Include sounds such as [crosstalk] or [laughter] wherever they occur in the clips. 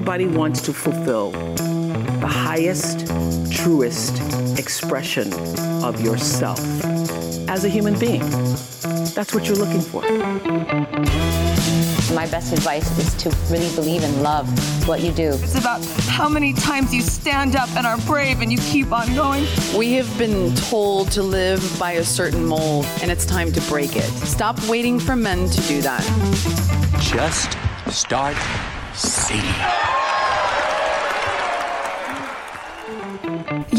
everybody wants to fulfill the highest, truest expression of yourself as a human being. That's what you're looking for. My best advice is to really believe and love what you do. It's about how many times you stand up and are brave and you keep on going. We have been told to live by a certain mold, and it's time to break it. Stop waiting for men to do that. Just start इसीलिए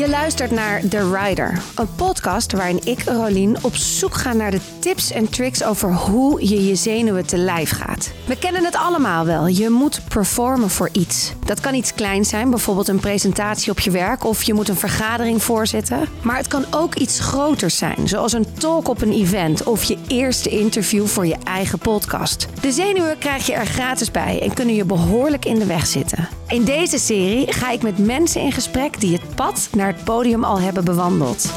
Je luistert naar The Rider, een podcast waarin ik, Rolien, op zoek ga naar de tips en tricks over hoe je je zenuwen te lijf gaat. We kennen het allemaal wel. Je moet performen voor iets. Dat kan iets kleins zijn, bijvoorbeeld een presentatie op je werk of je moet een vergadering voorzitten. Maar het kan ook iets groters zijn, zoals een talk op een event of je eerste interview voor je eigen podcast. De zenuwen krijg je er gratis bij en kunnen je behoorlijk in de weg zitten. In deze serie ga ik met mensen in gesprek die het pad naar het podium al hebben bewandeld.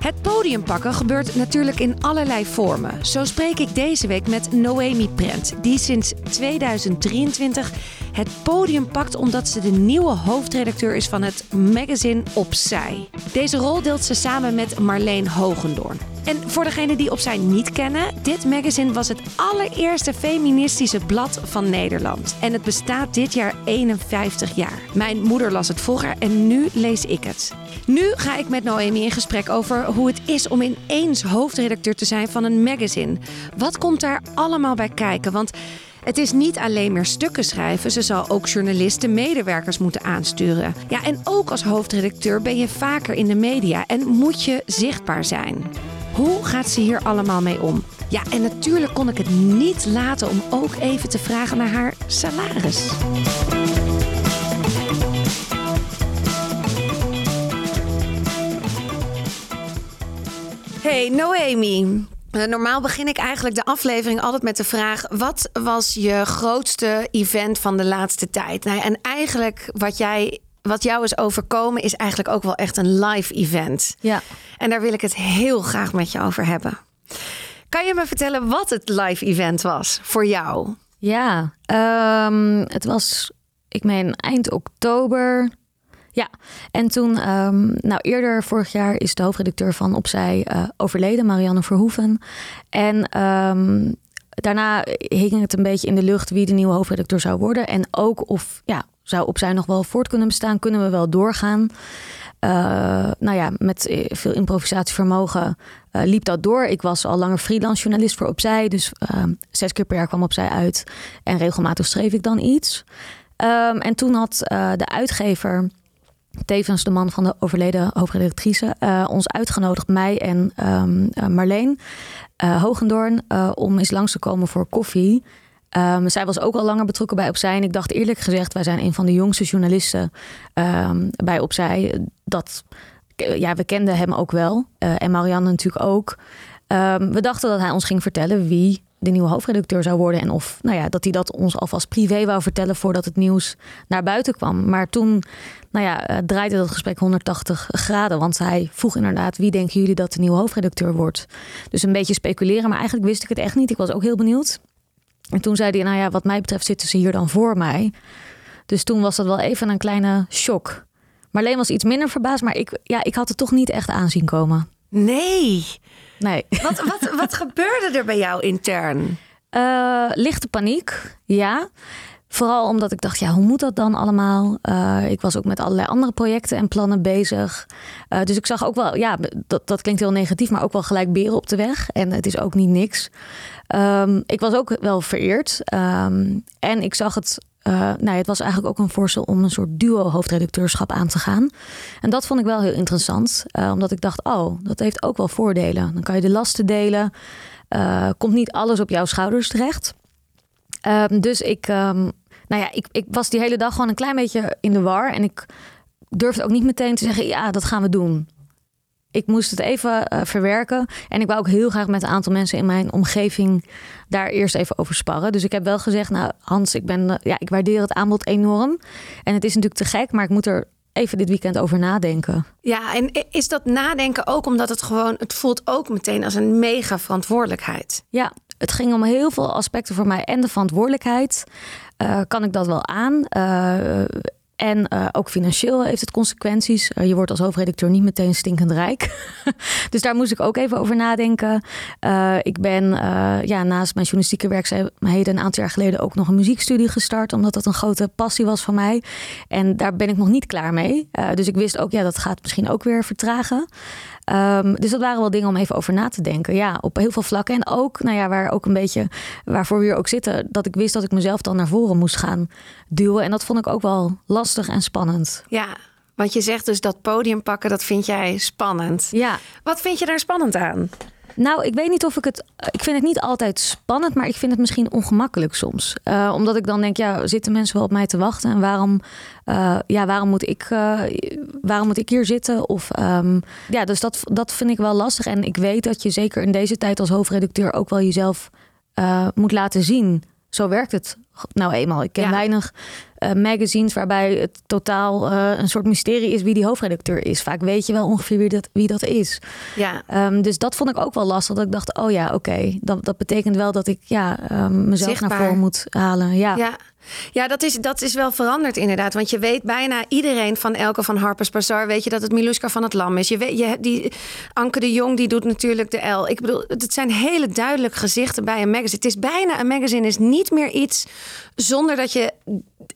Het podium pakken gebeurt natuurlijk in allerlei vormen. Zo spreek ik deze week met Noemi Prent, die sinds 2023 het podium pakt omdat ze de nieuwe hoofdredacteur is van het magazine Opzij. Deze rol deelt ze samen met Marleen Hogendoorn. En voor degenen die Opzij niet kennen, dit magazine was het allereerste feministische blad van Nederland. En het bestaat dit jaar 51 jaar. Mijn moeder las het vroeger en nu lees ik het. Nu ga ik met Noemi in gesprek over hoe het is om ineens hoofdredacteur te zijn van een magazine. Wat komt daar allemaal bij kijken? Want het is niet alleen meer stukken schrijven, ze zal ook journalisten, medewerkers moeten aansturen. Ja, en ook als hoofdredacteur ben je vaker in de media en moet je zichtbaar zijn. Hoe gaat ze hier allemaal mee om? Ja, en natuurlijk kon ik het niet laten om ook even te vragen naar haar salaris. Hey Noemi. Uh, normaal begin ik eigenlijk de aflevering altijd met de vraag: wat was je grootste event van de laatste tijd? Nou, en eigenlijk wat jij wat jou is overkomen is eigenlijk ook wel echt een live event. Ja. En daar wil ik het heel graag met je over hebben. Kan je me vertellen wat het live event was voor jou? Ja, um, het was, ik meen, eind oktober. Ja, en toen, um, nou eerder vorig jaar is de hoofdredacteur van Opzij uh, overleden, Marianne Verhoeven. En um, daarna hing het een beetje in de lucht wie de nieuwe hoofdredacteur zou worden. En ook of, ja, zou Opzij nog wel voort kunnen bestaan? Kunnen we wel doorgaan? Uh, nou ja, met veel improvisatievermogen liep dat door. Ik was al langer freelance journalist voor Opzij. Dus uh, zes keer per jaar kwam Opzij uit. En regelmatig schreef ik dan iets. En toen had de uitgever, tevens de man van de overleden hoofdredactrice... ons uitgenodigd, mij en um, Marleen Hogendoorn... om eens langs te komen voor koffie... Um, zij was ook al langer betrokken bij Opzij. En ik dacht eerlijk gezegd, wij zijn een van de jongste journalisten um, bij Opzij. Dat, ja, we kenden hem ook wel. Uh, en Marianne natuurlijk ook. We dachten dat hij ons ging vertellen wie de nieuwe hoofdredacteur zou worden. En of nou ja, dat hij dat ons alvast privé wou vertellen voordat het nieuws naar buiten kwam. Maar toen nou ja, uh, draaide dat gesprek 180 graden. Want hij vroeg inderdaad: wie denken jullie dat de nieuwe hoofdredacteur wordt? Dus een beetje speculeren. Maar eigenlijk wist ik het echt niet. Ik was ook heel benieuwd. En toen zei hij, nou ja, wat mij betreft zitten ze hier dan voor mij. Dus toen was dat wel even een kleine shock. Marleen was iets minder verbaasd, maar ik, ja, ik had het toch niet echt aanzien komen. Nee. Nee. Wat, wat, wat [laughs] gebeurde er bij jou intern? Uh, lichte paniek, ja. Vooral omdat ik dacht, ja, hoe moet dat dan allemaal? Uh, ik was ook met allerlei andere projecten en plannen bezig. Uh, dus ik zag ook wel, ja, dat, dat klinkt heel negatief, maar ook wel gelijk beren op de weg. En het is ook niet niks. Um, ik was ook wel vereerd. Um, en ik zag het. Uh, nou, het was eigenlijk ook een voorstel om een soort duo-hoofdredacteurschap aan te gaan. En dat vond ik wel heel interessant, omdat ik dacht: oh, dat heeft ook wel voordelen. Dan kan je de lasten delen. Komt niet alles op jouw schouders terecht. Um, dus ik, nou ja, ik, ik was die hele dag gewoon een klein beetje in de war. En ik durfde ook niet meteen te zeggen: ja, dat gaan we doen ik moest het even uh, verwerken. En ik wou ook heel graag met een aantal mensen in mijn omgeving daar eerst even over sparren. Dus ik heb wel gezegd, nou Hans, ik, ben, uh, ja, ik waardeer het aanbod enorm. En het is natuurlijk te gek, maar ik moet er even dit weekend over nadenken. Ja, en is dat nadenken ook omdat het gewoon, het voelt ook meteen als een mega verantwoordelijkheid? Ja, het ging om heel veel aspecten voor mij en de verantwoordelijkheid. Uh, kan ik dat wel aan? Uh, en uh, ook financieel heeft het consequenties. Je wordt als hoofdredacteur niet meteen stinkend rijk. [laughs] dus daar moest ik ook even over nadenken. Ik ben ja, naast mijn journalistieke werkzaamheden een aantal jaar geleden ook nog een muziekstudie gestart. Omdat dat een grote passie was van mij. En daar ben ik nog niet klaar mee. dus ik wist ook, ja, dat gaat misschien ook weer vertragen. Um, dus dat waren wel dingen om even over na te denken. Ja, op heel veel vlakken. En ook, nou ja, waar ook een beetje, waarvoor we hier ook zitten, dat ik wist dat ik mezelf dan naar voren moest gaan duwen. En dat vond ik ook wel lastig en spannend. Ja, want je zegt dus dat podium pakken, dat vind jij spannend. Ja. Wat vind je daar spannend aan? Nou, ik weet niet of ik het. Ik vind het niet altijd spannend, maar ik vind het misschien ongemakkelijk soms. Uh, omdat ik dan denk, ja, zitten mensen wel op mij te wachten? En waarom, uh, ja, waarom, moet, ik, uh, waarom moet ik hier zitten? Of um, ja, dus dat, dat vind ik wel lastig. En ik weet dat je zeker in deze tijd als hoofdredacteur ook wel jezelf moet laten zien. Zo werkt het nou eenmaal. Ik ken ja. weinig uh, magazines waarbij het totaal uh, een soort mysterie is wie die hoofdredacteur is. Vaak weet je wel ongeveer wie dat, wie dat is. Ja. Um, dus dat vond ik ook wel lastig. Dat ik dacht, oh ja, oké, okay. dat, dat betekent wel dat ik ja, um, mezelf Zichtbaar. naar voren moet halen. Ja. ja. Ja, dat is, dat is wel veranderd inderdaad. Want je weet bijna iedereen van Elke van Harper's Bazaar... weet je dat het Miluska van het Lam is. Je weet, je, die, Anke de Jong die doet natuurlijk de L. Ik bedoel, het zijn hele duidelijk gezichten bij een magazine. Het is bijna, een magazine is niet meer iets... zonder dat je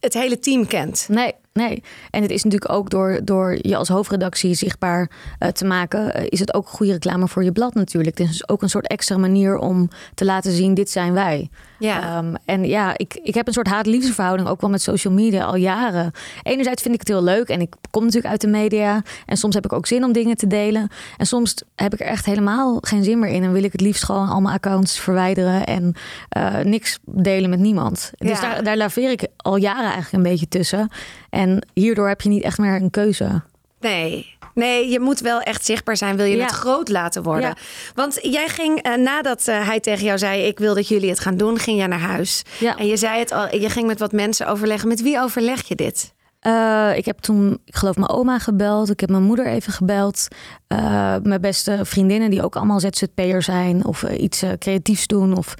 het hele team kent. Nee, nee. En het is natuurlijk ook door, door je als hoofdredactie zichtbaar uh, te maken, uh, is het ook goede reclame voor je blad natuurlijk. Het is ook een soort extra manier om te laten zien: dit zijn wij. Ja. Um, en ja, ik, ik heb een soort haat-liefdeverhouding ook wel met social media al jaren. Enerzijds vind ik het heel leuk en ik kom natuurlijk uit de media. En soms heb ik ook zin om dingen te delen. En soms heb ik er echt helemaal geen zin meer in. En wil ik het liefst gewoon allemaal accounts verwijderen en uh, niks delen met niemand. Ja. Dus daar, daar laveer ik al jaren eigenlijk een beetje tussen. En hierdoor heb je niet echt meer een keuze. Nee, nee, je moet wel echt zichtbaar zijn. Wil je ja. het groot laten worden? Ja. Want jij ging uh, nadat uh, hij tegen jou zei: Ik wil dat jullie het gaan doen, ging jij naar huis. Ja. En je zei het al, je ging met wat mensen overleggen. Met wie overleg je dit? Uh, ik heb toen, ik geloof, mijn oma gebeld. Ik heb mijn moeder even gebeld. Uh, mijn beste vriendinnen, die ook allemaal ZZP'er zijn. Of uh, iets creatiefs doen. Of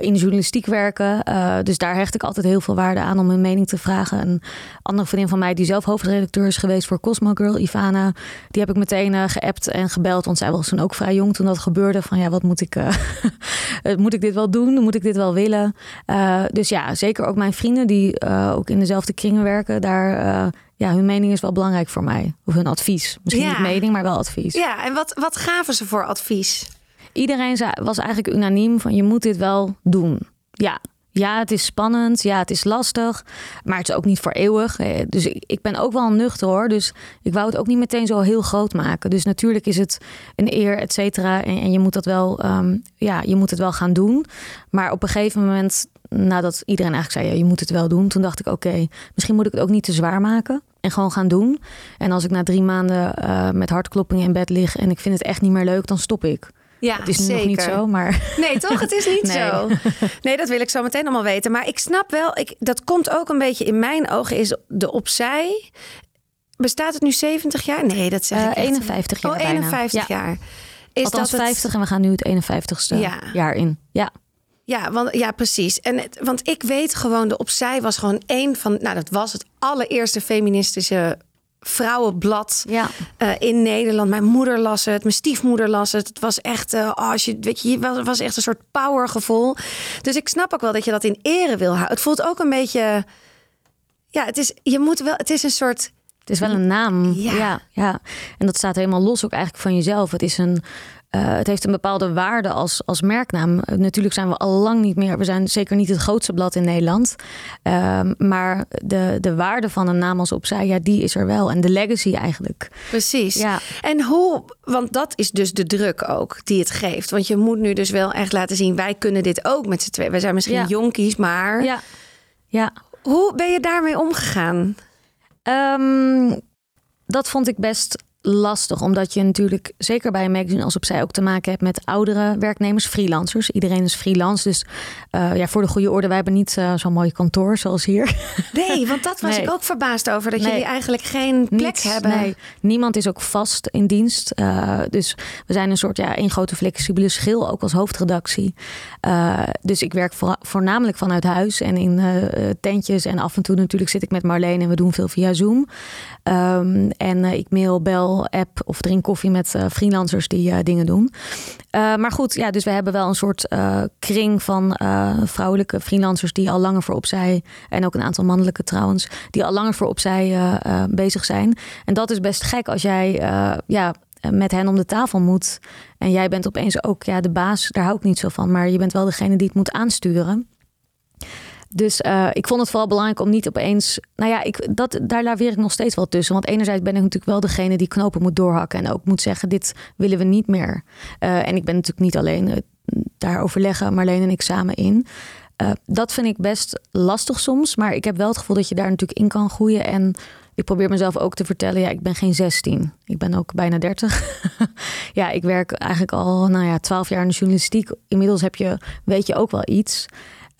in de journalistiek werken. dus daar hecht ik altijd heel veel waarde aan om hun mening te vragen. Een andere vriendin van mij, die zelf hoofdredacteur is geweest voor Cosmo Girl, Ivana. Die heb ik meteen geappt en gebeld. Want zij was toen ook vrij jong toen dat gebeurde. Van ja, wat moet ik... [laughs] moet ik dit wel doen? Moet ik dit wel willen? dus ja, zeker ook mijn vrienden die ook in dezelfde kringen werken. Daar ja, hun mening is wel belangrijk voor mij. Of hun advies. Misschien ja. niet mening, maar wel advies. Ja, en wat, wat gaven ze voor advies? Iedereen was eigenlijk unaniem van je moet dit wel doen. Ja, ja, het is spannend. Ja, het is lastig. Maar het is ook niet voor eeuwig. Dus ik, ik ben ook wel nuchter hoor. Dus ik wou het ook niet meteen zo heel groot maken. Dus natuurlijk is het een eer, et cetera. En, en, je moet dat wel, um, ja, je moet het wel gaan doen. Maar op een gegeven moment nadat iedereen eigenlijk zei, ja, je moet het wel doen. Toen dacht ik, oké, misschien moet ik het ook niet te zwaar maken. En gewoon gaan doen. En als ik na drie maanden uh, met hartkloppingen in bed lig... en ik vind het echt niet meer leuk, dan stop ik. Ja, het is zeker. nog niet zo, maar... Nee, toch? Het is niet [laughs] nee. zo. [laughs] Nee, dat wil ik zo meteen allemaal weten. Maar ik snap wel, ik, dat komt ook een beetje in mijn ogen... is de opzij... Bestaat het nu 70 jaar? Nee, dat zeg uh, ik echt. 51 jaar Oh, 51 bijna. jaar. Is Althans dat 50 het... en we gaan nu het 51ste ja. jaar in. Ja. Ja, want, ja, precies. En het, want ik weet gewoon, de Opzij was gewoon een van... Nou, dat was het allereerste feministische vrouwenblad ja. uh, in Nederland. Mijn moeder las het, mijn stiefmoeder las het. Het was echt, uh, oh, als je, weet je, het was echt een soort powergevoel. Dus ik snap ook wel dat je dat in ere wil houden. Het voelt ook een beetje... Ja, het is, je moet wel, het is een soort... Het is wel een naam. Ja. ja, ja. En dat staat helemaal los ook eigenlijk van jezelf. Het is een... Uh, het heeft een bepaalde waarde als, als merknaam. Uh, natuurlijk zijn we al lang niet meer. We zijn zeker niet het grootste blad in Nederland. Uh, maar de, de waarde van een naam als opzij, ja, die is er wel. En de legacy eigenlijk. Precies. Ja. En hoe, want dat is dus de druk ook die het geeft. Want je moet nu dus wel echt laten zien, wij kunnen dit ook met z'n twee. Wij zijn misschien ja. jonkies, maar. Ja. ja. Hoe ben je daarmee omgegaan? Um, dat vond ik best lastig, omdat je natuurlijk zeker bij een magazine als opzij ook te maken hebt met oudere werknemers, freelancers. Iedereen is freelance, dus uh, ja, voor de goede orde, wij hebben niet uh, zo'n mooi kantoor zoals hier. Nee, want dat was [laughs] nee. ik ook verbaasd over, dat nee. jullie eigenlijk geen plek Niets, hebben. Nee, niemand is ook vast in dienst. Uh, dus we zijn een soort, ja, één grote flexibele schil, ook als hoofdredactie. dus ik werk voor, voornamelijk vanuit huis en in tentjes en af en toe natuurlijk zit ik met Marleen en we doen veel via Zoom. Um, en ik mail, bel, app of drink koffie met uh, freelancers die uh, dingen doen. Uh, maar goed, ja, dus we hebben wel een soort kring van vrouwelijke freelancers die al langer voor opzij, en ook een aantal mannelijke trouwens, die al langer voor opzij bezig zijn. En dat is best gek als jij ja, met hen om de tafel moet. En jij bent opeens ook ja, de baas, daar hou ik niet zo van. Maar je bent wel degene die het moet aansturen. Dus uh, ik vond het vooral belangrijk om niet opeens. Nou ja, ik, dat, daar laveer ik nog steeds wel tussen. Want enerzijds ben ik natuurlijk wel degene die knopen moet doorhakken. En ook moet zeggen: dit willen we niet meer. Uh, en ik ben natuurlijk niet alleen. Uh, daar overleggen Marleen en ik samen in. dat vind ik best lastig soms. Maar ik heb wel het gevoel dat je daar natuurlijk in kan groeien. En ik probeer mezelf ook te vertellen: ja, ik ben geen 16. Ik ben ook bijna 30. [laughs] ja, ik werk eigenlijk al nou ja, 12 jaar in de journalistiek. Inmiddels heb je, weet je ook wel iets.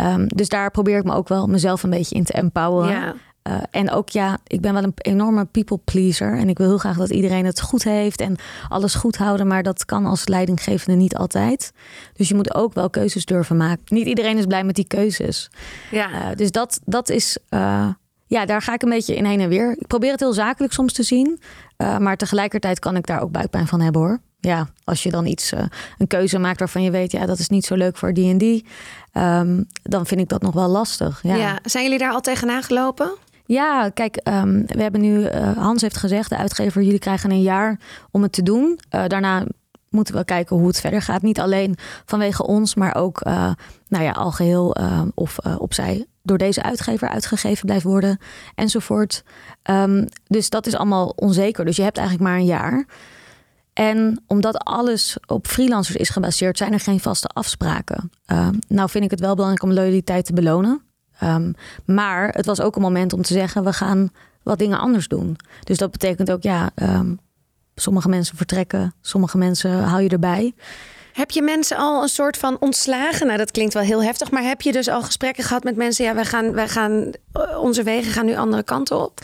Um, dus daar probeer ik me ook wel mezelf een beetje in te empoweren. Ja. Uh, en ook ja, ik ben wel een enorme people pleaser. En ik wil heel graag dat iedereen het goed heeft en alles goed houden. Maar dat kan als leidinggevende niet altijd. Dus je moet ook wel keuzes durven maken. Niet iedereen is blij met die keuzes. Ja. Uh, dus dat, dat is. Uh, ja, daar ga ik een beetje in heen en weer. Ik probeer het heel zakelijk soms te zien. maar tegelijkertijd kan ik daar ook buikpijn van hebben hoor ja, als je dan iets, uh, een keuze maakt waarvan je weet, ja, dat is niet zo leuk voor die en die, um, dan vind ik dat nog wel lastig. Ja. ja. Zijn jullie daar al tegenaan gelopen? Ja, kijk, um, we hebben nu, uh, Hans heeft gezegd, de uitgever, jullie krijgen een jaar om het te doen. Uh, daarna moeten we kijken hoe het verder gaat. Niet alleen vanwege ons, maar ook, nou ja, al geheel of opzij door deze uitgever uitgegeven blijft worden enzovoort. Um, dus dat is allemaal onzeker. Dus je hebt eigenlijk maar een jaar. En omdat alles op freelancers is gebaseerd, zijn er geen vaste afspraken. Uh, nou vind ik het wel belangrijk om loyaliteit te belonen. Um, maar het was ook een moment om te zeggen, we gaan wat dingen anders doen. Dus dat betekent ook, ja, um, sommige mensen vertrekken, sommige mensen hou je erbij. Heb je mensen al een soort van ontslagen? Nou, dat klinkt wel heel heftig, maar heb je dus al gesprekken gehad met mensen? Ja, wij gaan, wij gaan, eh, onze wegen gaan nu andere kanten op.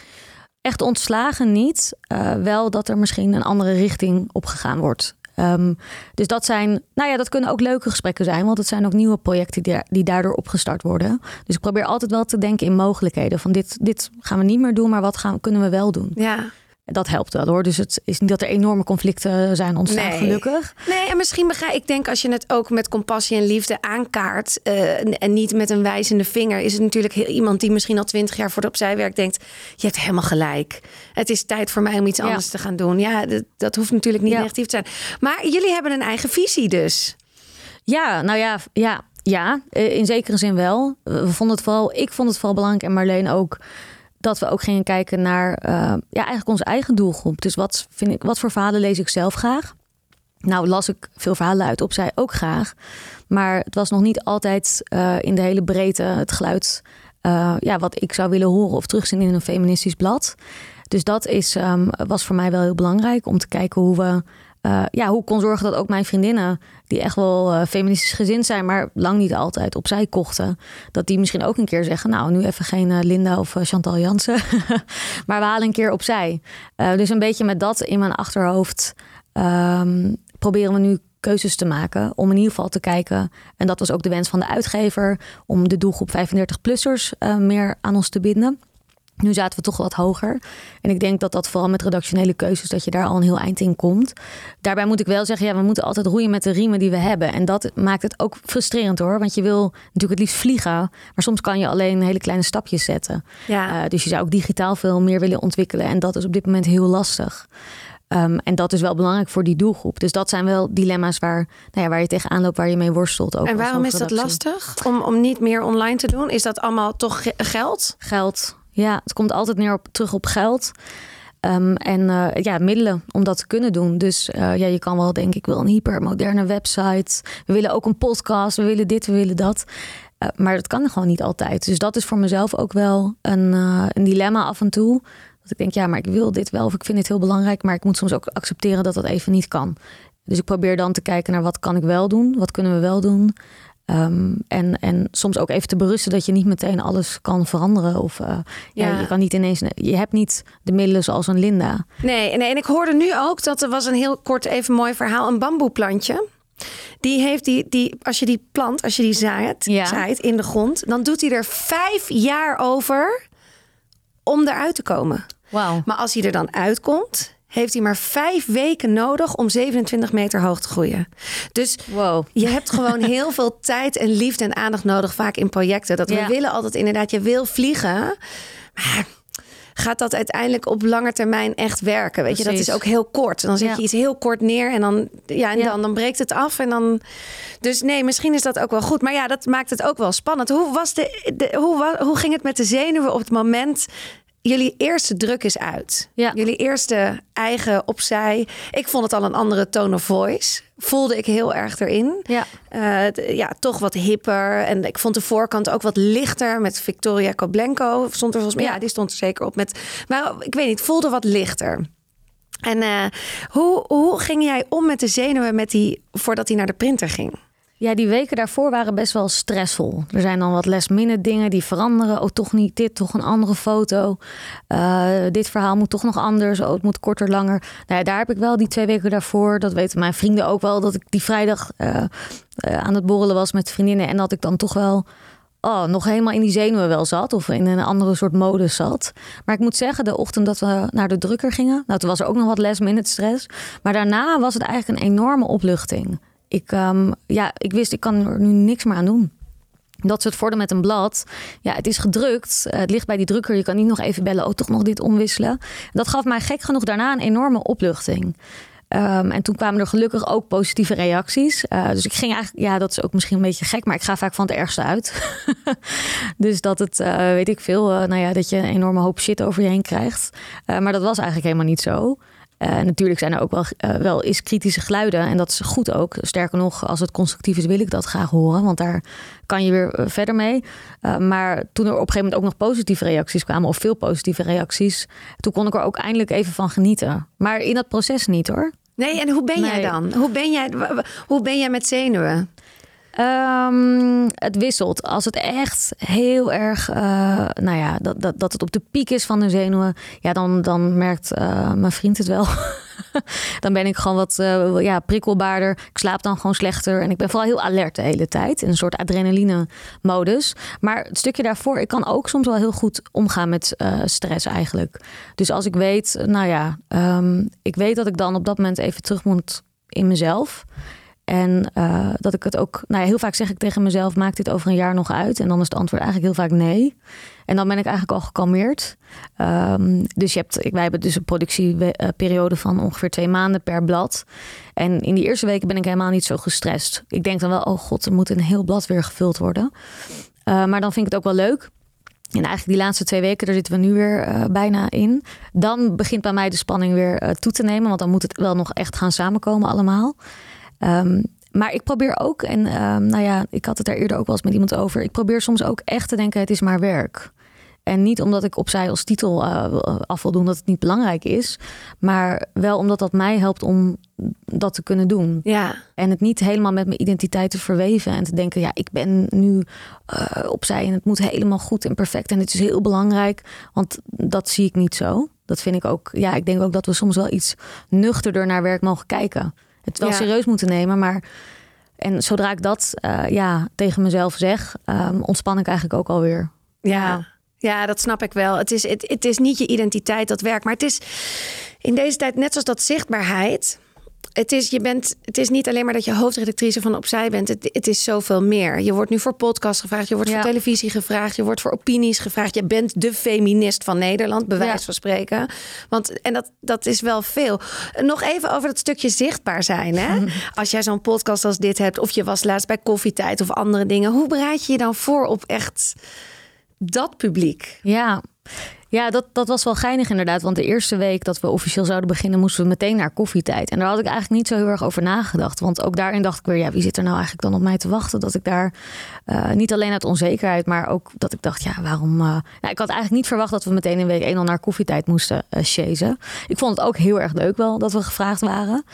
Echt ontslagen niet. Uh, wel dat er misschien een andere richting op gegaan wordt. Um, dus dat zijn, nou ja, dat kunnen ook leuke gesprekken zijn, want het zijn ook nieuwe projecten die, die daardoor opgestart worden. Dus ik probeer altijd wel te denken in mogelijkheden. Van dit, dit gaan we niet meer doen, maar wat gaan, kunnen we wel doen? Ja. Dat helpt wel hoor. Dus het is niet dat er enorme conflicten zijn ontstaan, nee. gelukkig. Nee, en misschien begrijp ik denk als je het ook met compassie en liefde aankaart uh, en niet met een wijzende vinger, is het natuurlijk heel, iemand die misschien al twintig jaar voor de opzij werkt, denkt: Je hebt helemaal gelijk. Het is tijd voor mij om iets anders te gaan doen. Ja, dat, dat hoeft natuurlijk niet ja. negatief te zijn. Maar jullie hebben een eigen visie dus. Ja, nou ja, ja, ja, in zekere zin wel. We vonden het vooral, ik vond het vooral belangrijk en Marleen ook dat we ook gingen kijken naar uh, ja, eigenlijk onze eigen doelgroep. Dus wat, vind ik, wat voor verhalen lees ik zelf graag? Nou, las ik veel verhalen uit op zij ook graag. Maar het was nog niet altijd uh, in de hele breedte het geluid uh, ja, wat ik zou willen horen of terugzien in een feministisch blad. Dus dat is, um, was voor mij wel heel belangrijk om te kijken hoe we uh, ja, hoe ik kon zorgen dat ook mijn vriendinnen, die echt wel uh, feministisch gezind zijn, maar lang niet altijd opzij kochten, dat die misschien ook een keer zeggen: Nou, nu even geen uh, Linda of Chantal Jansen, [laughs] maar we halen een keer opzij. dus een beetje met dat in mijn achterhoofd um, proberen we nu keuzes te maken om in ieder geval te kijken. En dat was ook de wens van de uitgever om de doelgroep 35-plussers meer aan ons te binden. Nu zaten we toch wat hoger. En ik denk dat dat vooral met redactionele keuzes, dat je daar al een heel eind in komt. Daarbij moet ik wel zeggen, ja, we moeten altijd roeien met de riemen die we hebben. En dat maakt het ook frustrerend hoor. Want je wil natuurlijk het liefst vliegen. Maar soms kan je alleen hele kleine stapjes zetten. Ja. Uh, dus je zou ook digitaal veel meer willen ontwikkelen. En dat is op dit moment heel lastig. Um, en dat is wel belangrijk voor die doelgroep. Dus dat zijn wel dilemma's waar, nou ja, waar je tegenaan loopt, waar je mee worstelt. Ook en waarom is dat lastig om, om niet meer online te doen? Is dat allemaal toch geld? Geld, ja, het komt altijd neer op, terug op geld. Um, en uh, ja, middelen om dat te kunnen doen. Dus uh, ja, je kan wel denken, ik wil een hypermoderne website. We willen ook een podcast, we willen dit, we willen dat. Uh, maar dat kan gewoon niet altijd. Dus dat is voor mezelf ook wel een, een dilemma af en toe. Dat ik denk, ja, maar ik wil dit wel of ik vind dit heel belangrijk, maar ik moet soms ook accepteren dat dat even niet kan. Dus ik probeer dan te kijken naar wat kan ik wel doen, wat kunnen we wel doen. Ehm, en, en soms ook even te berusten dat je niet meteen alles kan veranderen. Of uh, ja. ja. je kan niet ineens. Je hebt niet de middelen zoals een Linda. Nee, nee, en ik hoorde nu ook dat er was een heel kort, even mooi verhaal. Een bamboeplantje. Die heeft die, die, als je die plant, als je die zaait, ja. zaait in de grond, dan doet hij er vijf jaar over om eruit te komen. Wow. Maar als hij er dan uitkomt, heeft hij maar vijf weken nodig om 27 meter hoog te groeien. Dus wow. je hebt gewoon [laughs] heel veel tijd en liefde en aandacht nodig, vaak in projecten. Dat we willen altijd inderdaad, je wil vliegen. Maar gaat dat uiteindelijk op lange termijn echt werken? Weet je, dat is ook heel kort. Dan zet je iets heel kort neer en dan, ja, en Dan, dan breekt het af. En dan... Dus nee, misschien is dat ook wel goed. Maar ja, dat maakt het ook wel spannend. Hoe, was de, de hoe, hoe ging het met de zenuwen op het moment jullie eerste druk is uit. Ja. Jullie eerste eigen opzij. Ik vond het al een andere tone of voice. Voelde ik heel erg erin. Ja. Uh, ja, toch wat hipper. En ik vond de voorkant ook wat lichter met Victoria Koblenko. Stond er volgens mij, ja. ja, die stond er zeker op. Met, maar ik weet niet, voelde wat lichter. En uh, hoe, hoe ging jij om met de zenuwen met die, voordat hij naar de printer ging? Ja, die weken daarvoor waren best wel stressvol. Er zijn dan wat last minute dingen die veranderen. Oh, toch niet dit, toch een andere foto. Uh, dit verhaal moet toch nog anders. Oh, het moet korter, langer. Nou ja, daar heb ik wel die twee weken daarvoor. Dat weten mijn vrienden ook wel. Dat ik die vrijdag uh, uh, aan het borrelen was met vriendinnen. En dat ik dan toch wel oh, nog helemaal in die zenuwen wel zat. Of in een andere soort modus zat. Maar ik moet zeggen, de ochtend dat we naar de drukker gingen. Nou, toen was er ook nog wat last minute stress. Maar daarna was het eigenlijk een enorme opluchting. Ik, um, ja, ik wist, ik kan er nu niks meer aan doen. Dat is het met een blad. Ja, het is gedrukt. Het ligt bij die drukker. Je kan niet nog even bellen. Oh, toch nog dit omwisselen. Dat gaf mij gek genoeg daarna een enorme opluchting. Um, en toen kwamen er gelukkig ook positieve reacties. Uh, dus ik ging eigenlijk, ja, dat is ook misschien een beetje gek, maar ik ga vaak van het ergste uit. [laughs] dus dat het, uh, weet ik veel, nou ja, dat je een enorme hoop shit over je heen krijgt. maar dat was eigenlijk helemaal niet zo. Uh, natuurlijk zijn er ook wel, uh, wel eens kritische geluiden. En dat is goed ook. Sterker nog, als het constructief is, wil ik dat graag horen. Want daar kan je weer uh, verder mee. maar toen er op een gegeven moment ook nog positieve reacties kwamen, of veel positieve reacties, toen kon ik er ook eindelijk even van genieten. Maar in dat proces niet hoor. Nee, en hoe ben nee. jij dan? Hoe ben jij, hoe ben jij met zenuwen? Um, het wisselt. Als het echt heel erg, uh, nou ja, dat, dat, dat het op de piek is van de zenuwen, ja, dan, dan merkt uh, mijn vriend het wel. [laughs] dan ben ik gewoon wat uh, ja, prikkelbaarder. Ik slaap dan gewoon slechter. En ik ben vooral heel alert de hele tijd. In een soort adrenaline-modus. Maar het stukje daarvoor, ik kan ook soms wel heel goed omgaan met stress eigenlijk. Dus als ik weet, nou ja, um, ik weet dat ik dan op dat moment even terug moet in mezelf. En uh, dat ik het ook, nou ja, heel vaak zeg ik tegen mezelf: maak dit over een jaar nog uit? En dan is het antwoord eigenlijk heel vaak nee. En dan ben ik eigenlijk al gekalmeerd. Um, dus je hebt, wij hebben dus een productieperiode van ongeveer twee maanden per blad. En in die eerste weken ben ik helemaal niet zo gestrest. Ik denk dan wel: oh god, er moet een heel blad weer gevuld worden. Uh, maar dan vind ik het ook wel leuk. En eigenlijk die laatste twee weken, daar zitten we nu weer uh, bijna in. Dan begint bij mij de spanning weer toe te nemen. Want dan moet het wel nog echt gaan samenkomen allemaal. Um, maar ik probeer ook, en um, nou ja, ik had het daar eerder ook wel eens met iemand over. Ik probeer soms ook echt te denken: het is maar werk. En niet omdat ik opzij als titel uh, af wil doen dat het niet belangrijk is. Maar wel omdat dat mij helpt om dat te kunnen doen. Ja. En het niet helemaal met mijn identiteit te verweven. En te denken, ja, ik ben nu uh, opzij en het moet helemaal goed en perfect. En het is heel belangrijk. Want dat zie ik niet zo. Dat vind ik ook. Ja, ik denk ook dat we soms wel iets nuchterder naar werk mogen kijken het wel ja. serieus moeten nemen. Maar en zodra ik dat uh, ja, tegen mezelf zeg, um, ontspan ik eigenlijk ook alweer. Ja. Ja, dat snap ik wel. Het is, het, het is niet je identiteit dat werkt. Maar het is in deze tijd, net zoals dat zichtbaarheid het is, je bent, het is niet alleen maar dat je hoofdredactrice van Opzij bent. Het, het is zoveel meer. Je wordt nu voor podcast gevraagd. Je wordt ja. voor televisie gevraagd. Je wordt voor opinies gevraagd. Je bent de feminist van Nederland, ja. van spreken. Want, en dat, dat is wel veel. Nog even over dat stukje zichtbaar zijn. Hè? [laughs] Als jij zo'n podcast als dit hebt... of je was laatst bij Koffietijd of andere dingen... hoe bereid je je dan voor op echt dat publiek? Ja, Ja, dat, dat was wel geinig inderdaad. Want de eerste week dat we officieel zouden beginnen, moesten we meteen naar koffietijd. En daar had ik eigenlijk niet zo heel erg over nagedacht. Want ook daarin dacht ik weer, ja, wie zit er nou eigenlijk dan op mij te wachten? Dat ik daar uh, niet alleen uit onzekerheid, maar ook dat ik dacht, ja, waarom. Uh, nou, ik had eigenlijk niet verwacht dat we meteen in week 1 al naar koffietijd moesten uh. Ik vond het ook heel erg leuk wel dat we gevraagd waren.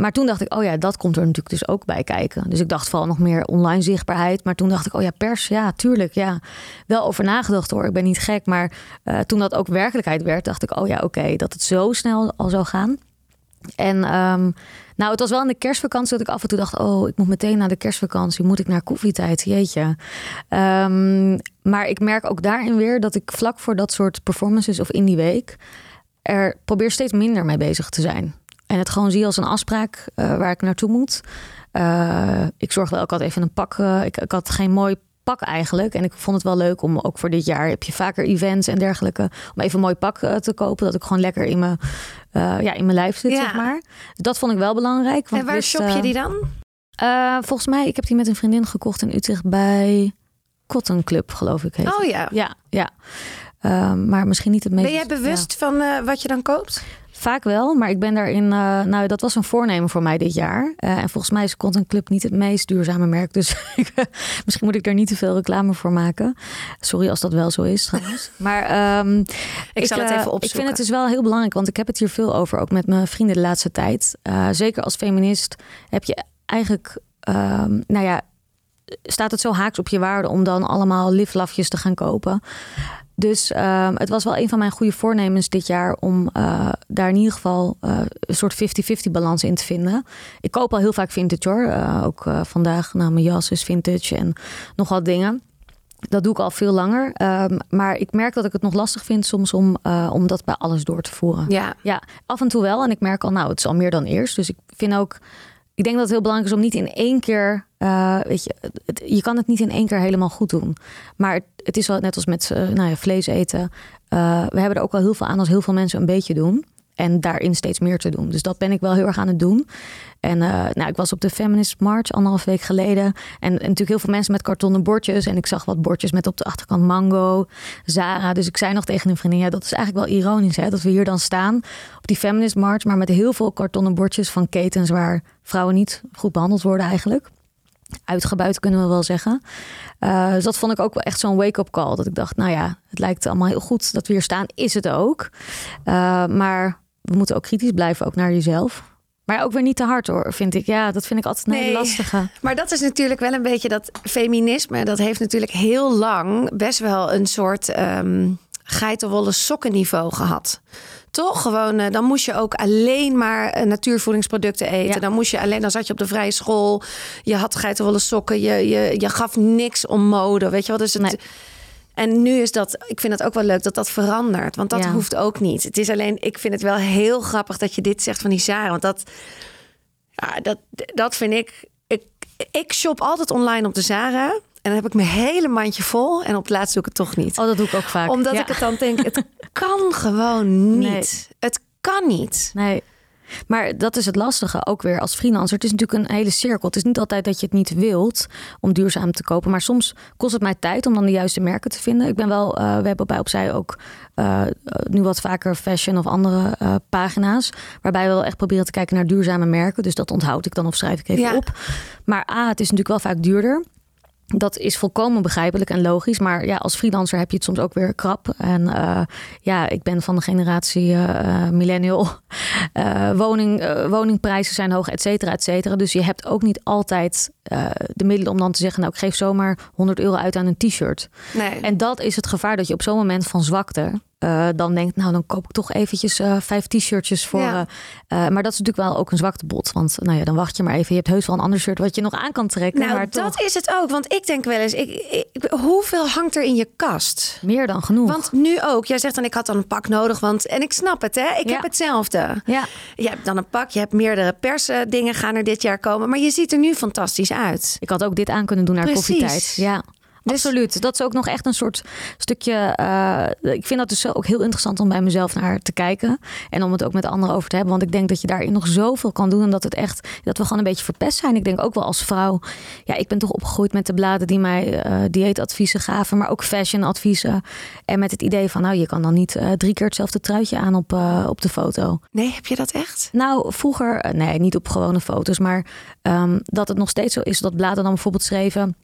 maar toen dacht ik, oh ja, dat komt er natuurlijk dus ook bij kijken. Dus ik dacht vooral nog meer online zichtbaarheid. Maar toen dacht ik, oh ja, pers, ja, tuurlijk, ja. Wel over nagedacht hoor, ik ben niet gek. Maar uh, toen dat ook werkelijkheid werd, dacht ik, oh ja, oké, dat het zo snel al zou gaan. En um, nou, het was wel in de kerstvakantie dat ik af en toe dacht, oh, ik moet meteen naar de kerstvakantie, moet ik naar koffietijd, jeetje. Um, maar ik merk ook daarin weer dat ik vlak voor dat soort performances of in die week er probeer steeds minder mee bezig te zijn. En het gewoon zie als een afspraak uh, waar ik naartoe moet. Ik wel, ik had even een pak. Ik, ik had geen mooi pak eigenlijk. En ik vond het wel leuk om ook voor dit jaar heb je vaker events en dergelijke. Om even een mooi pak uh, te kopen. Dat ik gewoon lekker in mijn, uh, ja, in mijn lijf zit, ja. zeg maar. Dat vond ik wel belangrijk. Want en waar shop je die dan? Volgens mij, ik heb die met een vriendin gekocht in Utrecht bij Cotton Club, geloof ik. Heet oh ja. Ja, ja. maar misschien niet het meest. Ben jij bewust ja. van wat je dan koopt? Vaak wel, maar ik ben daarin. Uh, nou, dat was een voornemen voor mij dit jaar. Uh, en volgens mij is Content Club niet het meest duurzame merk. Dus [laughs] misschien moet ik daar niet te veel reclame voor maken. Sorry als dat wel zo is trouwens. [laughs] Maar um, ik, ik zal het even opzoeken. Ik vind het dus wel heel belangrijk, want ik heb het hier veel over, ook met mijn vrienden de laatste tijd. Zeker als feminist heb je eigenlijk, um, nou ja, staat het zo haaks op je waarde om dan allemaal liflafjes te gaan kopen. Dus uh, het was wel een van mijn goede voornemens dit jaar om uh, daar in ieder geval uh, een soort 50-50 balans in te vinden. Ik koop al heel vaak vintage hoor. Uh, ook vandaag, nou, mijn jas is vintage en nog wat dingen. Dat doe ik al veel langer. Um, maar ik merk dat ik het nog lastig vind soms om, om dat bij alles door te voeren. Ja. ja, af en toe wel. En ik merk al, nou, het is al meer dan eerst. Dus ik vind ook ik denk dat het heel belangrijk is om niet in één keer, uh, weet je, je kan het niet in één keer helemaal goed doen. Maar het, het is wel net als met uh, nou ja, vlees eten. Uh, we hebben er ook wel heel veel aan als heel veel mensen een beetje doen. En daarin steeds meer te doen. Dus dat ben ik wel heel erg aan het doen. En uh, nou, ik was op de Feminist March anderhalf week geleden. En, natuurlijk heel veel mensen met kartonnen bordjes. En ik zag wat bordjes met op de achterkant mango, Zara. Dus ik zei nog tegen een vriendin, ja, dat is eigenlijk wel ironisch hè, dat we hier dan staan op die Feminist March. Maar met heel veel kartonnen bordjes van ketens waar vrouwen niet goed behandeld worden eigenlijk. Uitgebuit kunnen we wel zeggen. Uh, dus dat vond ik ook wel echt zo'n wake-up call. Dat ik dacht, nou ja, het lijkt allemaal heel goed dat we hier staan. Is het ook. Uh, maar we moeten ook kritisch blijven, ook naar jezelf. Maar ook weer niet te hard hoor, vind ik. Ja, dat vind ik altijd een nee, hele lastige. [laughs] Maar dat is natuurlijk wel een beetje dat feminisme. Dat heeft natuurlijk heel lang best wel een soort um, geitenwolle sokkenniveau gehad. Toch? Gewoon, uh, dan moest je ook alleen maar uh, natuurvoedingsproducten eten. Ja. Dan moest je alleen, dan zat je op de vrije school. Je had geitenwolle sokken. Je, je, je gaf niks om mode. Weet je wel? Dus het. Nee. En nu is dat, ik vind het ook wel leuk dat dat verandert. Want dat ja. hoeft ook niet. Het is alleen, ik vind het wel heel grappig dat je dit zegt van die Zara. Want dat, ja, dat, dat vind ik, ik. Ik shop altijd online op de Zara. En dan heb ik mijn hele mandje vol. En op het laatst doe ik het toch niet. Oh, dat doe ik ook vaak. Omdat ja. ik het dan denk, het [laughs] kan gewoon niet. Nee. Het kan niet. Nee. Maar dat is het lastige ook weer als freelancer. Het is natuurlijk een hele cirkel. Het is niet altijd dat je het niet wilt om duurzaam te kopen. Maar soms kost het mij tijd om dan de juiste merken te vinden. Ik ben wel, uh, we hebben bij Opzij ook uh, nu wat vaker fashion of andere uh, pagina's. Waarbij we wel echt proberen te kijken naar duurzame merken. Dus dat onthoud ik dan of schrijf ik even ja. op. Maar A, het is natuurlijk wel vaak duurder. Dat is volkomen begrijpelijk en logisch. Maar ja, als freelancer heb je het soms ook weer krap. En uh, ja, ik ben van de generatie uh, millennial. Uh, [laughs] woning, woningprijzen zijn hoog, et cetera, et cetera. Dus je hebt ook niet altijd de middelen om dan te zeggen... nou, ik geef zomaar 100 euro uit aan een t-shirt. Nee. En dat is het gevaar dat je op zo'n moment van zwakte... Uh, dan denkt, nou dan koop ik toch eventjes uh, vijf t-shirtjes voor. Ja. Uh, maar dat is natuurlijk wel ook een zwaktebod. Want nou ja, dan wacht je maar even. Je hebt heus wel een ander shirt wat je nog aan kan trekken. Nou, maar dat toch... is het ook. Want ik denk wel eens, ik, ik, hoeveel hangt er in je kast? Meer dan genoeg. Want nu ook. Jij zegt dan, ik had dan een pak nodig. Want, en ik snap het, hè. Ik ja. heb hetzelfde. Ja. Je hebt dan een pak. Je hebt meerdere persen dingen gaan er dit jaar komen. Maar je ziet er nu fantastisch uit. Ik had ook dit aan kunnen doen naar Precies. koffietijd. Ja. Absoluut. Dat is ook nog echt een soort stukje. eh, ik vind dat dus ook heel interessant om bij mezelf naar te kijken. En om het ook met anderen over te hebben. Want ik denk dat je daarin nog zoveel kan doen. En dat het echt. dat we gewoon een beetje verpest zijn. Ik denk ook wel als vrouw. Ja, ik ben toch opgegroeid met de bladen die mij eh, dieetadviezen gaven. Maar ook fashionadviezen. En met het idee van. Nou, je kan dan niet eh, drie keer hetzelfde truitje aan op, op de foto. Nee, heb je dat echt? Nou, vroeger, nee, niet op gewone foto's, maar ehm, dat het nog steeds zo is dat bladen dan bijvoorbeeld schreven.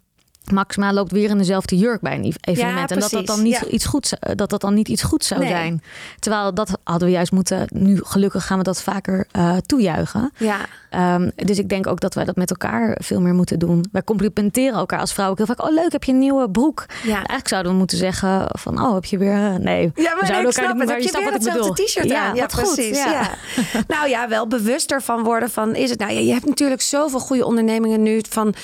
Maxima loopt weer in dezelfde jurk bij een evenement. en dat dat, dan niet ja. iets goeds, eh, dat dat dan niet iets goeds zou Nee. zijn. Terwijl dat hadden we juist moeten. Nu gelukkig gaan we dat vaker eh, toejuichen. Ja. Ehm, dus ik denk ook dat wij dat met elkaar veel meer moeten doen. Wij complimenteren elkaar als vrouw ook heel vaak. Oh, leuk, heb je een nieuwe broek? Ja. Eigenlijk zouden we moeten zeggen van, oh, heb je weer... eh, Nee, Ja, we maar nee, zouden het. maar Heb je snapt wat ik hetzelfde bedoel. t-shirt ja, aan? Ja, goed, precies. Ja. [laughs] nou ja, wel bewuster van worden van is het nou ja, je hebt natuurlijk zoveel goede ondernemingen nu van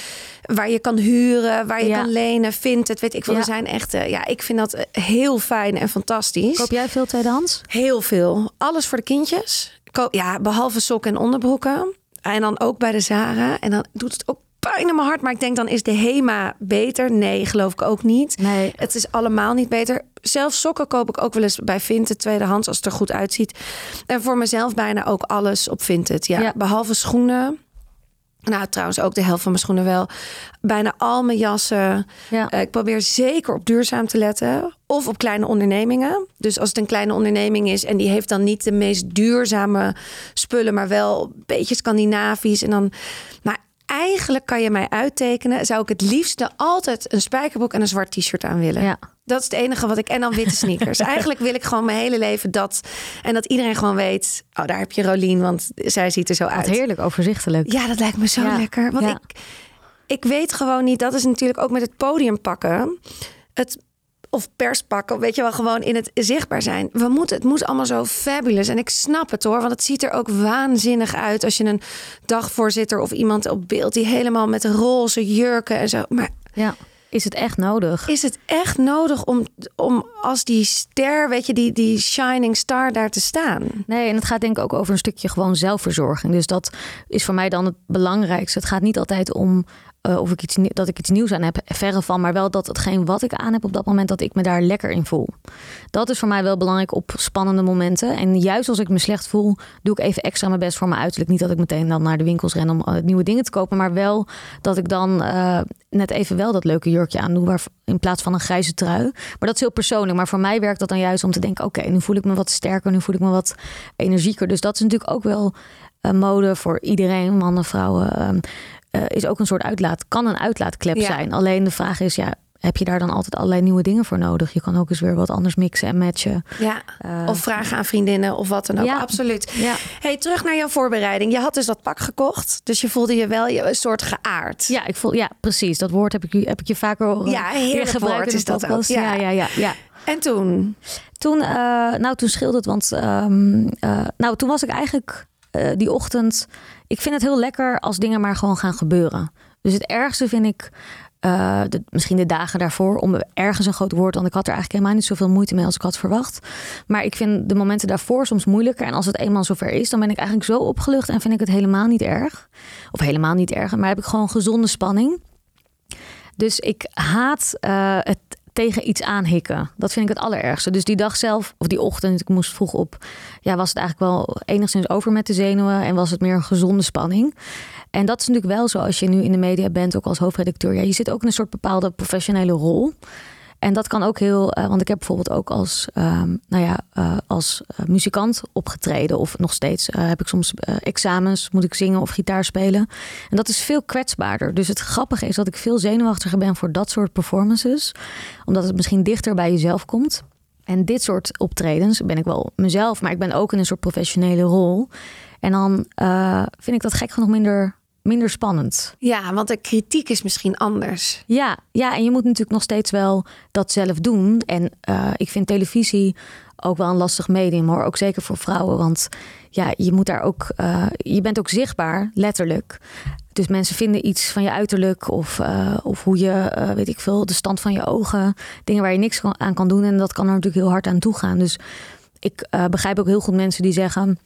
waar je kan huren, waar je Ja. kan lenen, vindt het, weet ik veel. Ja. Er zijn echt, eh, ja, ik vind dat eh, heel fijn en fantastisch. Koop jij veel tweedehands? Heel veel. Alles voor de kindjes. Koop- Ja, behalve sokken en onderbroeken. En dan ook bij de Zara. En dan doet het ook pijn in mijn hart. Maar ik denk dan is de Hema beter. Nee, geloof ik ook niet. Nee. Het is allemaal niet beter. Zelfs sokken koop ik ook wel eens bij Vinted tweedehands als het er goed uitziet. En voor mezelf bijna ook alles op Vinted. Ja, Ja. behalve schoenen. Nou, trouwens ook de helft van mijn schoenen wel. Bijna al mijn jassen. Ja. Eh, ik probeer zeker op duurzaam te letten. Of op kleine ondernemingen. Dus als het een kleine onderneming is en die heeft dan niet de meest duurzame spullen, maar wel een beetje Scandinavisch. En dan. Maar eigenlijk kan je mij uittekenen. Zou ik het liefste altijd een spijkerbroek en een zwart t-shirt aan willen. Ja. Dat is het enige wat ik. En dan witte sneakers. [laughs] Eigenlijk wil ik gewoon mijn hele leven dat. En dat iedereen gewoon weet. Oh, daar heb je Rolien, want zij ziet er zo Wat uit. heerlijk overzichtelijk. Ja, dat lijkt me zo Ja. lekker. Want Ja. ik, ik weet gewoon niet, dat is natuurlijk ook met het podium pakken. Het, of pers pakken, weet je wel, gewoon in het zichtbaar zijn. We moeten, het moet allemaal zo fabulous. En ik snap het hoor, want het ziet er ook waanzinnig uit als je een dagvoorzitter of iemand op beeld die helemaal met roze jurken en zo. Maar Ja. Is het echt nodig? is het echt nodig om, om als die ster, weet je, die, die shining star daar te staan? Nee, en het gaat denk ik ook over een stukje gewoon zelfverzorging. Dus dat is voor mij dan het belangrijkste. Het gaat niet altijd om eh, of ik iets, dat ik iets nieuws aan heb, verre van. Maar wel dat hetgeen wat ik aan heb op dat moment, dat ik me daar lekker in voel. Dat is voor mij wel belangrijk op spannende momenten. En juist als ik me slecht voel, doe ik even extra mijn best voor mijn uiterlijk. Niet dat ik meteen dan naar de winkels ren om eh, nieuwe dingen te kopen. Maar wel dat ik dan eh, net even wel dat leuke jurkje aan doe. Waar, in plaats van een grijze trui. Maar dat is heel persoonlijk. Maar voor mij werkt dat dan juist om te denken: oké, nu voel ik me wat sterker. Nu voel ik me wat energieker. Dus dat is natuurlijk ook wel mode voor iedereen, mannen, vrouwen. ehm, eh, is ook een soort uitlaat, kan een uitlaatklep Ja. zijn. Alleen de vraag is, ja, heb je daar dan altijd allerlei nieuwe dingen voor nodig? Je kan ook eens weer wat anders mixen en matchen. Ja, Eh, of vragen aan vriendinnen of wat dan ook. Ja. Absoluut. Ja. Hey, terug naar jouw voorbereiding. Je had dus dat pak gekocht. Dus je voelde je wel je, een soort geaard. Ja, ik voel, ja, precies. Dat woord heb ik, heb ik je vaker horen. Ja, heerlijk woord is dat ook. Ja. Ja, ja, ja, ja. En toen? Toen, eh, nou, toen scheelde het, want ehm, eh, nou, toen was ik eigenlijk die ochtend. Ik vind het heel lekker als dingen maar gewoon gaan gebeuren. Dus het ergste vind ik. eh, misschien de dagen daarvoor, om ergens een groot woord, want ik had er eigenlijk helemaal niet zoveel moeite mee als ik had verwacht. Maar ik vind de momenten daarvoor soms moeilijker. En als het eenmaal zover is, dan ben ik eigenlijk zo opgelucht en vind ik het helemaal niet erg. Of helemaal niet erg, maar heb ik gewoon gezonde spanning. Dus ik haat eh, het tegen iets aanhikken. Dat vind ik het allerergste. Dus die dag zelf, of die ochtend, ik moest vroeg op, ja, was het eigenlijk wel enigszins over met de zenuwen en was het meer een gezonde spanning. En dat is natuurlijk wel zo als je nu in de media bent, ook als hoofdredacteur. Ja, je zit ook in een soort bepaalde professionele rol. En dat kan ook heel, eh, want ik heb bijvoorbeeld ook als, ehm, nou ja, eh, als eh, muzikant opgetreden. Of nog steeds heb ik soms examens, moet ik zingen of gitaar spelen. En dat is veel kwetsbaarder. Dus het grappige is dat ik veel zenuwachtiger ben voor dat soort performances. Omdat het misschien dichter bij jezelf komt. En dit soort optredens ben ik wel mezelf, maar ik ben ook in een soort professionele rol. En dan vind ik dat gek genoeg minder, minder spannend. Ja, want de kritiek is misschien anders. Ja, ja, en je moet natuurlijk nog steeds wel dat zelf doen. En eh, ik vind televisie ook wel een lastig medium hoor. Ook zeker voor vrouwen. Want ja, je moet daar ook. eh, je bent ook zichtbaar, letterlijk. Dus mensen vinden iets van je uiterlijk of, eh, of hoe je, weet ik veel, de stand van je ogen. Dingen waar je niks aan kan doen. En dat kan er natuurlijk heel hard aan toe gaan. Dus ik begrijp ook heel goed mensen die zeggen.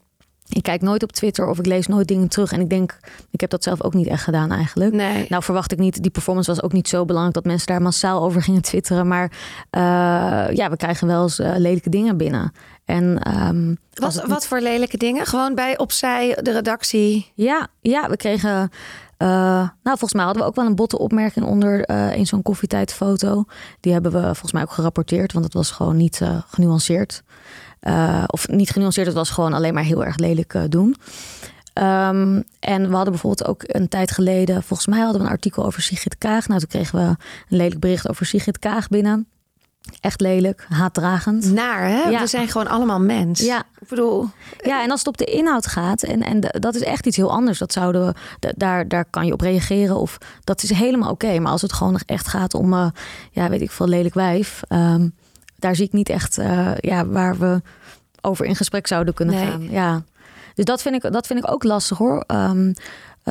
Ik kijk nooit op Twitter of ik lees nooit dingen terug. En ik denk, ik heb dat zelf ook niet echt gedaan eigenlijk. Nee. Nou verwacht ik niet, die performance was ook niet zo belangrijk dat mensen daar massaal over gingen twitteren. Maar uh, ja, we krijgen wel eens uh, lelijke dingen binnen. En, um, wat, wat voor lelijke dingen? Gewoon bij opzij de redactie? Ja, ja we kregen. Uh, nou, volgens mij hadden we ook wel een botte opmerking onder uh, in zo'n koffietijdfoto. Die hebben we volgens mij ook gerapporteerd, want het was gewoon niet uh, genuanceerd. Of niet genuanceerd, het was gewoon alleen maar heel erg lelijk doen. Um, en we hadden bijvoorbeeld ook een tijd geleden, volgens mij hadden we een artikel over Sigrid Kaag. Nou, toen kregen we een lelijk bericht over Sigrid Kaag binnen. Echt lelijk, haatdragend. Naar, hè? Ja. We zijn gewoon allemaal mens. Ja. Ik bedoel... Ja, en als het op de inhoud gaat, en, en dat is echt iets heel anders. Dat zouden we, daar, daar kan je op reageren of dat is helemaal oké. Okay. Maar als het gewoon echt gaat om, uh, ja, weet ik veel, lelijk wijf. Um, daar zie ik niet echt uh, ja, waar we over in gesprek zouden kunnen nee. gaan. Ja. Dus dat vind ik, dat vind ik ook lastig hoor. Um,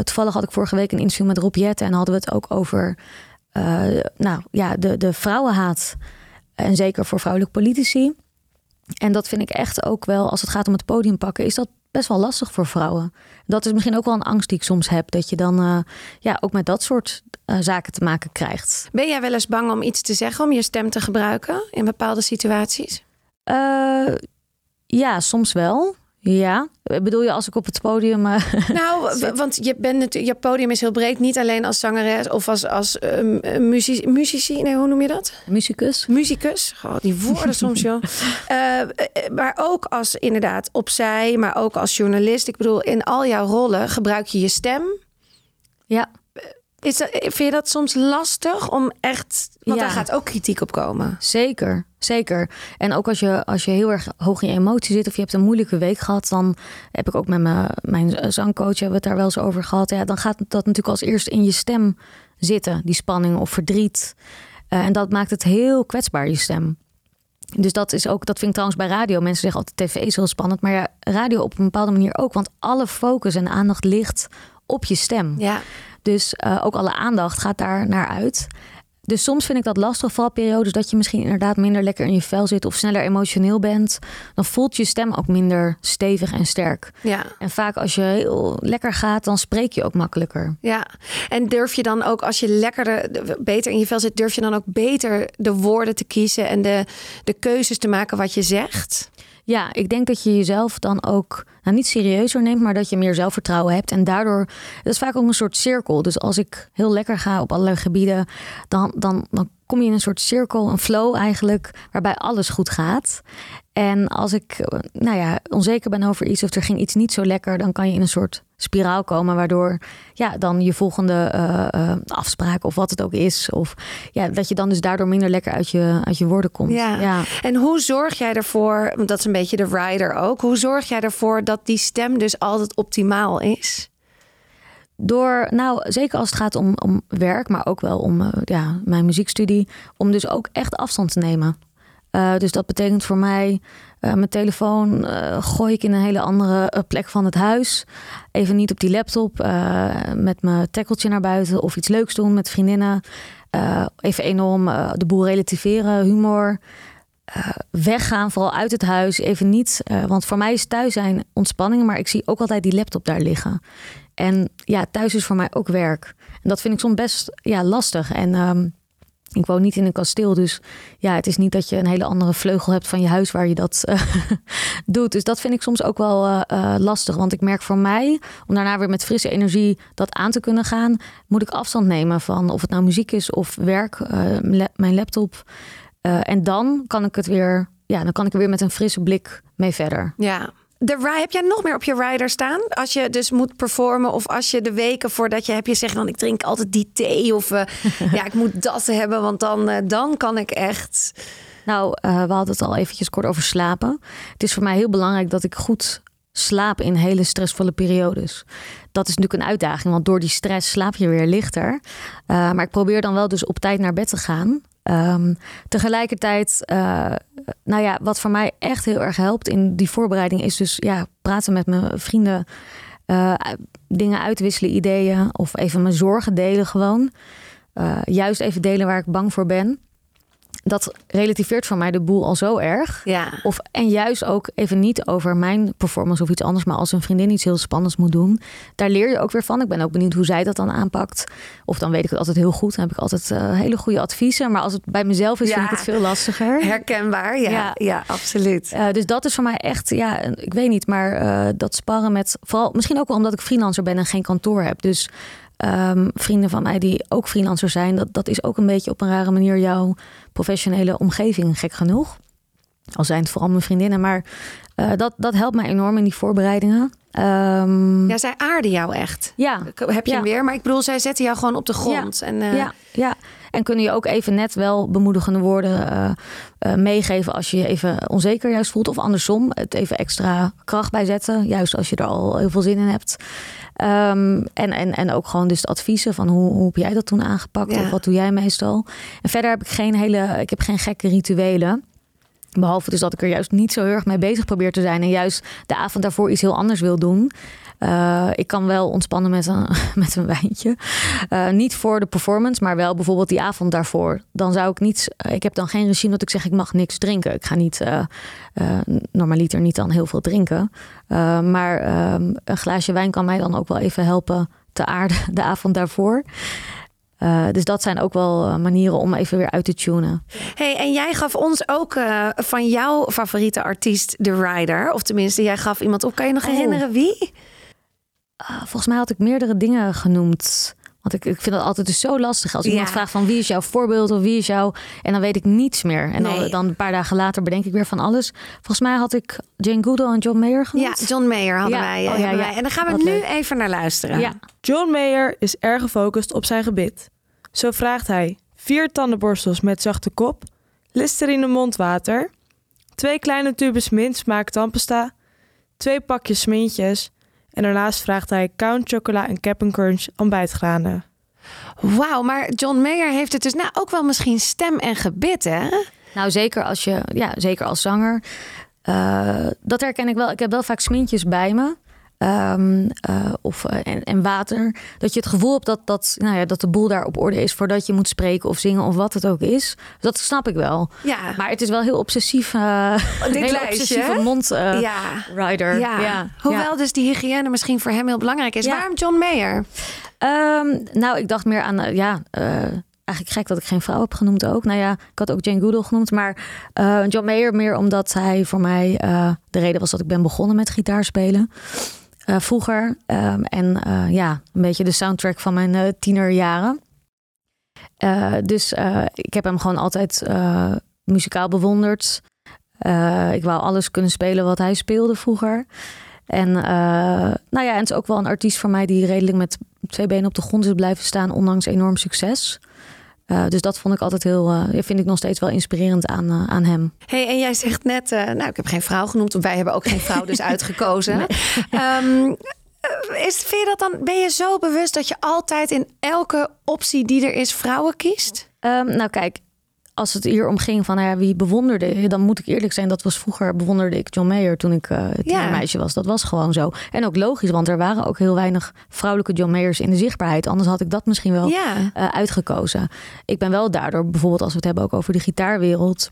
toevallig had ik vorige week een interview met Rob en hadden we het ook over uh, nou, ja, de, de vrouwenhaat. En zeker voor vrouwelijke politici. En dat vind ik echt ook wel, als het gaat om het podium pakken, is dat best wel lastig voor vrouwen. Dat is misschien ook wel een angst die ik soms heb. Dat je dan uh, ja, ook met dat soort uh, zaken te maken krijgt. Ben jij wel eens bang om iets te zeggen, om je stem te gebruiken in bepaalde situaties? Uh, ja, soms wel. Ja, bedoel je als ik op het podium. Uh, [laughs] nou, zit? want je bent natuurlijk, je podium is heel breed, niet alleen als zangeres of als, als uh, muzici, muzici. Nee, hoe noem je dat? Muzikus. Muzikus. Goh, die woorden soms, joh. Uh, [laughs] maar ook als inderdaad opzij, maar ook als journalist. Ik bedoel, in al jouw rollen gebruik je je stem. Ja. Is dat, vind je dat soms lastig om echt. Want Ja. daar gaat ook kritiek op komen. Zeker, zeker. En ook als je, als je heel erg hoog in je emotie zit of je hebt een moeilijke week gehad, dan heb ik ook met mijn, mijn zangcoach hebben we het daar wel eens over gehad. Ja, dan gaat dat natuurlijk als eerst in je stem zitten, die spanning of verdriet. Uh, en dat maakt het heel kwetsbaar, je stem. Dus dat is ook, dat vind ik trouwens bij radio. Mensen zeggen altijd tv is heel spannend, maar ja, radio op een bepaalde manier ook. Want alle focus en aandacht ligt op je stem. Ja. Dus uh, ook alle aandacht gaat daar naar uit. Dus soms vind ik dat lastig, vooral periodes dat je misschien inderdaad minder lekker in je vel zit of sneller emotioneel bent. Dan voelt je stem ook minder stevig en sterk. Ja. En vaak als je heel lekker gaat, dan spreek je ook makkelijker. Ja, en durf je dan ook als je lekkerder, beter in je vel zit, durf je dan ook beter de woorden te kiezen en de, de keuzes te maken wat je zegt? Ja, ik denk dat je jezelf dan ook nou, niet serieuzer neemt, maar dat je meer zelfvertrouwen hebt. En daardoor, dat is vaak ook een soort cirkel. Dus als ik heel lekker ga op allerlei gebieden, dan, dan, dan kom je in een soort cirkel, een flow eigenlijk, waarbij alles goed gaat. En als ik, nou ja, onzeker ben over iets of er ging iets niet zo lekker, dan kan je in een soort spiraal komen, waardoor ja, dan je volgende uh, uh, afspraak of wat het ook is, of ja, dat je dan dus daardoor minder lekker uit je, uit je woorden komt. Ja. ja. En hoe zorg jij ervoor, want dat is een beetje de rider ook, hoe zorg jij ervoor dat die stem dus altijd optimaal is? Door, nou, zeker als het gaat om, om werk, maar ook wel om uh, ja, mijn muziekstudie, om dus ook echt afstand te nemen. Uh, dus dat betekent voor mij, uh, mijn telefoon uh, gooi ik in een hele andere plek van het huis. Even niet op die laptop, met mijn tackeltje naar buiten of iets leuks doen met vriendinnen. even enorm de boel relativeren, humor. weggaan, vooral uit het huis. Even niet, want voor mij is thuis zijn ontspanning, maar ik zie ook altijd die laptop daar liggen. En ja, thuis is voor mij ook werk. En dat vind ik soms best ja, lastig. En um, ik woon niet in een kasteel, dus ja, het is niet dat je een hele andere vleugel hebt van je huis waar je dat uh, [laughs] doet. Dus dat vind ik soms ook wel uh, uh, lastig. Want ik merk voor mij, om daarna weer met frisse energie dat aan te kunnen gaan, moet ik afstand nemen van of het nou muziek is of werk, mijn laptop. en dan kan ik het weer, ja, dan kan ik er weer met een frisse blik mee verder. Ja, de heb jij nog meer op je rider staan? Als je dus moet performen of als je de weken voordat je heb je zegt van ik drink altijd die thee of uh, [laughs] ja ik moet dat hebben want dan, uh, dan kan ik echt. Nou, uh, we hadden het al eventjes kort over slapen. Het is voor mij heel belangrijk dat ik goed slaap in hele stressvolle periodes. Dat is natuurlijk een uitdaging, want door die stress slaap je weer lichter. maar ik probeer dan wel dus op tijd naar bed te gaan. Um, tegelijkertijd, uh, nou ja, wat voor mij echt heel erg helpt in die voorbereiding is dus ja, praten met mijn vrienden, uh, dingen uitwisselen, ideeën of even mijn zorgen delen gewoon. Uh, juist even delen waar ik bang voor ben. Dat relativeert voor mij de boel al zo erg. Ja. Of, en juist ook even niet over mijn performance of iets anders, maar als een vriendin iets heel spannends moet doen, daar leer je ook weer van. Ik ben ook benieuwd hoe zij dat dan aanpakt. Of dan weet ik het altijd heel goed. Dan heb ik altijd uh, hele goede adviezen. Maar als het bij mezelf is, Ja. vind ik het veel lastiger. Herkenbaar, ja. Ja, Ja. absoluut. Eh, dus dat is voor mij echt, ja, ik weet niet, maar eh, dat sparren met, vooral misschien ook wel omdat ik freelancer ben en geen kantoor heb. Dus ehm, vrienden van mij die ook freelancer zijn, dat, dat is ook een beetje op een rare manier jouw professionele omgeving, gek genoeg. Al zijn het vooral mijn vriendinnen, maar eh, dat, dat helpt mij enorm in die voorbereidingen. Ehm, Ja, zij aarden jou echt. ja, Heb je Ja. hem weer? Maar ik bedoel, zij zetten jou gewoon op de grond. En, eh, ja, ja. En kunnen je ook even net wel bemoedigende woorden eh, eh, meegeven als je je even onzeker juist voelt. Of andersom, het even extra kracht bijzetten. Juist als je er al heel veel zin in hebt. Ehm, en, en, en ook gewoon dus de adviezen van hoe, hoe heb jij dat toen aangepakt? Ja. Of wat doe jij meestal? En verder heb ik geen hele, ik heb geen gekke rituelen. Behalve dus dat ik er juist niet zo heel erg mee bezig probeer te zijn. En juist de avond daarvoor iets heel anders wil doen. Eh, ik kan wel ontspannen met een, [laughs] met een wijntje. Eh, niet voor de performance, maar wel bijvoorbeeld die avond daarvoor. Dan zou ik niet. Ik heb dan geen regime dat ik zeg ik mag niks drinken. Ik ga niet eh eh, normaliter niet dan heel veel drinken. Eh, maar ehm, een glaasje wijn kan mij dan ook wel even helpen te aarden [laughs] de avond daarvoor. Eh, dus dat zijn ook wel eh, manieren om even weer uit te tunen. Hey, en jij gaf ons ook eh, van jouw favoriete artiest The Rider. Of tenminste, jij gaf iemand op. Kan je nog Oh. herinneren wie? Ah, volgens mij had ik meerdere dingen genoemd. Want ik, ik vind dat altijd dus zo lastig. Als iemand Ja. vraagt van wie is jouw voorbeeld of wie is jouw... En dan weet ik niets meer. En Nee. dan, dan een paar dagen later bedenk ik weer van alles. Volgens mij had ik Jane Goodall en John Mayer Ja, genoemd. John Mayer hadden Ja. wij. Oh, ja, hebben ja. wij. En dan gaan we Wat nu leuk. even naar luisteren. Ja. John Mayer is erg gefocust op zijn gebit. Zo vraagt hij vier tandenborstels met zachte kop, Listerine mondwater, twee kleine tubes mint smaak tandpasta, twee pakjes smintjes en daarnaast vraagt hij Count Chocola en Cap'n Crunch ontbijtgranen. Wauw, maar John Mayer heeft het dus nou ook wel misschien stem en gebit, hè? Nou, zeker als je, ja, zeker als zanger. Eh, dat herken ik wel. Ik heb wel vaak smintjes bij me. Eh, of, eh, en, en water. Dat je het gevoel hebt dat, dat, nou ja, dat de boel daar op orde is voordat je moet spreken of zingen of wat het ook is. Dat snap ik wel. Ja. Maar het is wel heel obsessief. eh een [laughs] hele lijstje, obsessieve hè? mond ja. rider. Ja. Hoewel dus die hygiëne misschien voor hem heel belangrijk is. Waarom John Mayer? Ehm, nou, ik dacht meer aan, ja, eigenlijk gek dat ik geen vrouw heb genoemd ook. Nou ja, ik had ook Jane Goodall genoemd, maar John Mayer meer omdat hij voor mij de reden was dat ik ben begonnen met gitaarspelen. Eh, vroeger. Ehm, en eh, ja, een beetje de soundtrack van mijn eh, tienerjaren. Dus ik heb hem gewoon altijd muzikaal bewonderd. Ik wou alles kunnen spelen wat hij speelde vroeger. En nou ja, en het is ook wel een artiest voor mij die redelijk met twee benen op de grond is blijven staan, ondanks enorm succes. Uh, dus dat vond ik altijd heel, uh, vind ik nog steeds wel inspirerend aan, uh, aan hem. Hey, en jij zegt net, nou, ik heb geen vrouw genoemd, wij hebben ook geen vrouw dus [laughs] uitgekozen. Nee. Um, is, vind je dat dan, ben je zo bewust dat je altijd in elke optie die er is vrouwen kiest? Um, nou kijk, als het hier om ging van ja, wie bewonderde dan moet ik eerlijk zijn, dat was vroeger bewonderde ik John Mayer toen ik uh, tienermeisje ja. was. Dat was gewoon zo. En ook logisch, want er waren ook heel weinig vrouwelijke John Mayers in de zichtbaarheid. Anders had ik dat misschien wel ja. uh, uitgekozen. Ik ben wel daardoor, bijvoorbeeld als we het hebben ook over de gitaarwereld,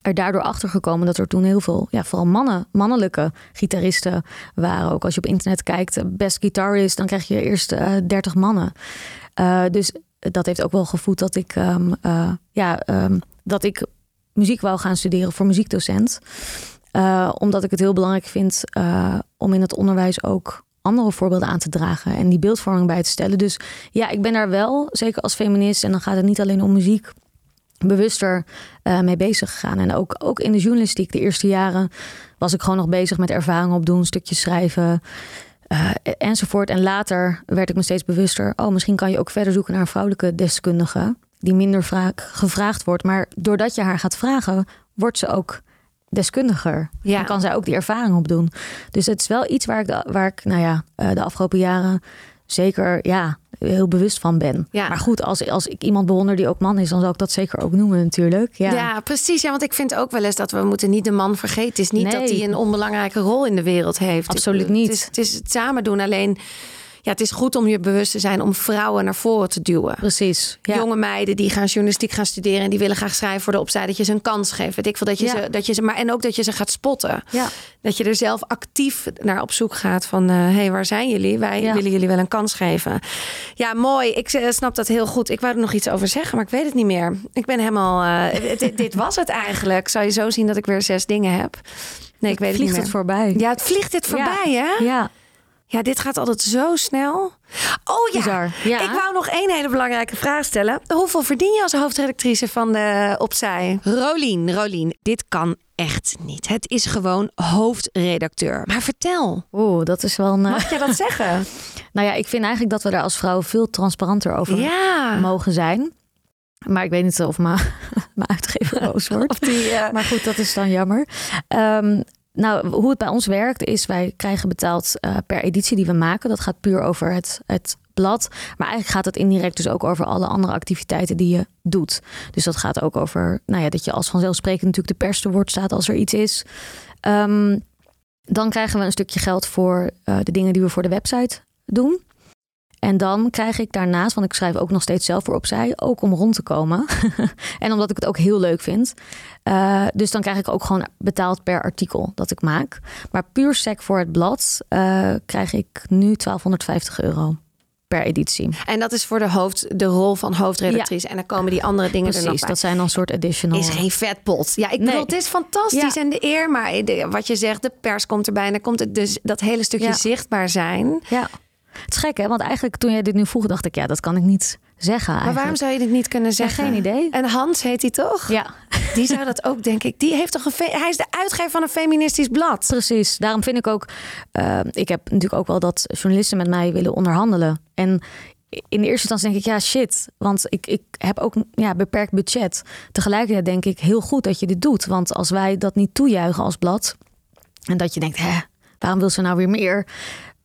er daardoor achter gekomen dat er toen heel veel, ja, vooral mannen, mannelijke gitaristen waren. Ook als je op internet kijkt, best guitarist, dan krijg je eerst uh, 30 mannen. Uh, dus dat heeft ook wel gevoed dat ik, um, uh, ja, um, dat ik muziek wou gaan studeren voor muziekdocent. Uh, omdat ik het heel belangrijk vind uh, om in het onderwijs ook andere voorbeelden aan te dragen en die beeldvorming bij te stellen. Dus ja, ik ben daar wel, zeker als feminist, en dan gaat het niet alleen om muziek, bewuster mee bezig gegaan. En ook, ook in de journalistiek, de eerste jaren, was ik gewoon nog bezig met ervaring opdoen, stukjes schrijven. Uh, enzovoort. En later werd ik me steeds bewuster. Oh, misschien kan je ook verder zoeken naar een vrouwelijke deskundige. Die minder vaak gevraagd wordt. Maar doordat je haar gaat vragen, wordt ze ook deskundiger. Ja. En kan zij ook die ervaring opdoen. Dus het is wel iets waar ik, de, waar ik nou ja, de afgelopen jaren zeker ja, heel bewust van ben. Ja. Maar goed, als, als ik iemand bewonder die ook man is, dan zal ik dat zeker ook noemen natuurlijk. Ja, ja precies. Ja, want ik vind ook wel eens dat we moeten niet de man vergeten. Het is niet Nee. dat hij een onbelangrijke rol in de wereld heeft. Absoluut niet. Het is, het is het samen doen. Alleen ja, het is goed om je bewust te zijn om vrouwen naar voren te duwen. Precies. Ja. Jonge meiden die gaan journalistiek gaan studeren en die willen graag schrijven voor de opzij dat je ze een kans geeft. Weet ik veel dat je Ja. ze, dat je ze, maar en ook dat je ze gaat spotten. Ja. Dat je er zelf actief naar op zoek gaat van, hé, hey, waar zijn jullie? Wij willen jullie wel een kans geven. Ja, mooi. Ik eh, snap dat heel goed. Ik wou er nog iets over zeggen, maar ik weet het niet meer. Ik ben helemaal, eh, [laughs] dit, dit was het eigenlijk. Zou je zo zien dat ik weer zes dingen heb? Nee, ik weet het niet Vliegt meer. het voorbij. Ja, het vliegt dit voorbij, hè? Ja. Ja, dit gaat altijd zo snel. Oh ja, Bizar. Ja. ik wou nog één hele belangrijke vraag stellen. Hoeveel verdien je als hoofdredactrice van de Opzij? Rolien, Rolien, dit kan echt niet. Het is gewoon hoofdredacteur. Maar vertel. Oeh, dat is wel een... eh, Mag je dat [laughs] zeggen? Nou ja, ik vind eigenlijk dat we daar als vrouwen veel transparanter over Ja. mogen zijn. Maar ik weet niet of mijn, [laughs] mijn uitgever boos wordt. Of die, eh, Maar goed, dat is dan jammer. Ehm, nou, hoe het bij ons werkt is wij krijgen betaald eh, per editie die we maken. Dat gaat puur over het, het blad. Maar eigenlijk gaat het indirect dus ook over alle andere activiteiten die je doet. Dus dat gaat ook over nou ja, dat je als vanzelfsprekend natuurlijk de pers te woord staat als er iets is. Ehm, dan krijgen we een stukje geld voor eh, de dingen die we voor de website doen. En dan krijg ik daarnaast, want ik schrijf ook nog steeds zelf voor opzij, ook om rond te komen. [laughs] en omdat ik het ook heel leuk vind. Uh, dus dan krijg ik ook gewoon betaald per artikel dat ik maak. Maar puur sec voor het blad uh, krijg ik nu 1250 euro per editie. En dat is voor de, hoofd, de rol van hoofdredactrice. En dan komen die andere dingen Precies, er nog bij. dat zijn dan soort additional. Is geen vetpot. Ja, ik Nee. bedoel, het is fantastisch Ja. en de eer. Maar de- wat je zegt, de pers komt erbij. En dan komt het dus dat hele stukje Ja. zichtbaar zijn. Ja, het is gek hè, want eigenlijk toen jij dit nu vroeg dacht ik, ja, dat kan ik niet zeggen Maar waarom eigenlijk. zou je dit niet kunnen Ja, zeggen? geen idee. En Hans heet hij toch? Ja, Die zou dat ook, denk ik. Die heeft toch een. Hij is de uitgever van een feministisch blad. precies. Daarom vind ik ook, eh, ik heb natuurlijk ook wel dat journalisten met mij willen onderhandelen. En in de eerste instantie denk ik, ja shit, want ik, ik heb ook ja, beperkt budget. Tegelijkertijd denk ik heel goed dat je dit doet. Want als wij dat niet toejuichen als blad, en dat je denkt, hè, waarom wil ze nou weer meer?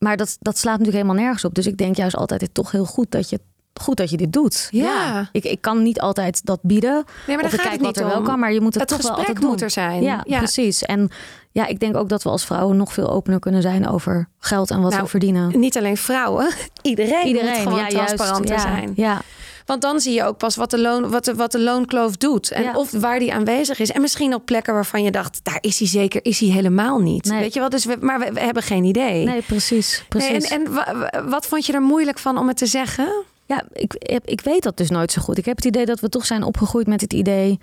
Maar dat, dat slaat natuurlijk helemaal nergens op. Dus ik denk juist altijd, het toch heel goed dat je, goed dat je dit doet. Ja. Ik, ik kan niet altijd dat bieden. Nee, maar of ik gaat kijk wat niet er wel kan, maar je moet het, Het toch wel altijd doen. moet er zijn. Ja, Ja. precies. En ja, ik denk ook dat we als vrouwen nog veel opener kunnen zijn over geld en wat Nou, we verdienen. Niet alleen vrouwen, iedereen, [laughs] Iedereen, moet gewoon ja, transparanter zijn. Ja, Want dan zie je ook pas wat de, loon, wat de, wat de loonkloof doet. En Ja. of waar die aanwezig is. En misschien op plekken waarvan je dacht, daar is hij zeker, is hij helemaal niet. Nee. Weet je wel? Dus we, maar we, we hebben geen idee. nee, precies. Nee, precies. en en wa- wa- wat vond je er moeilijk van om het te zeggen? Ja, ik, ik weet dat dus nooit zo goed. Ik heb het idee dat we toch zijn opgegroeid met het idee...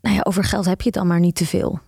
Nou ja, over geld heb je het dan maar niet te veel.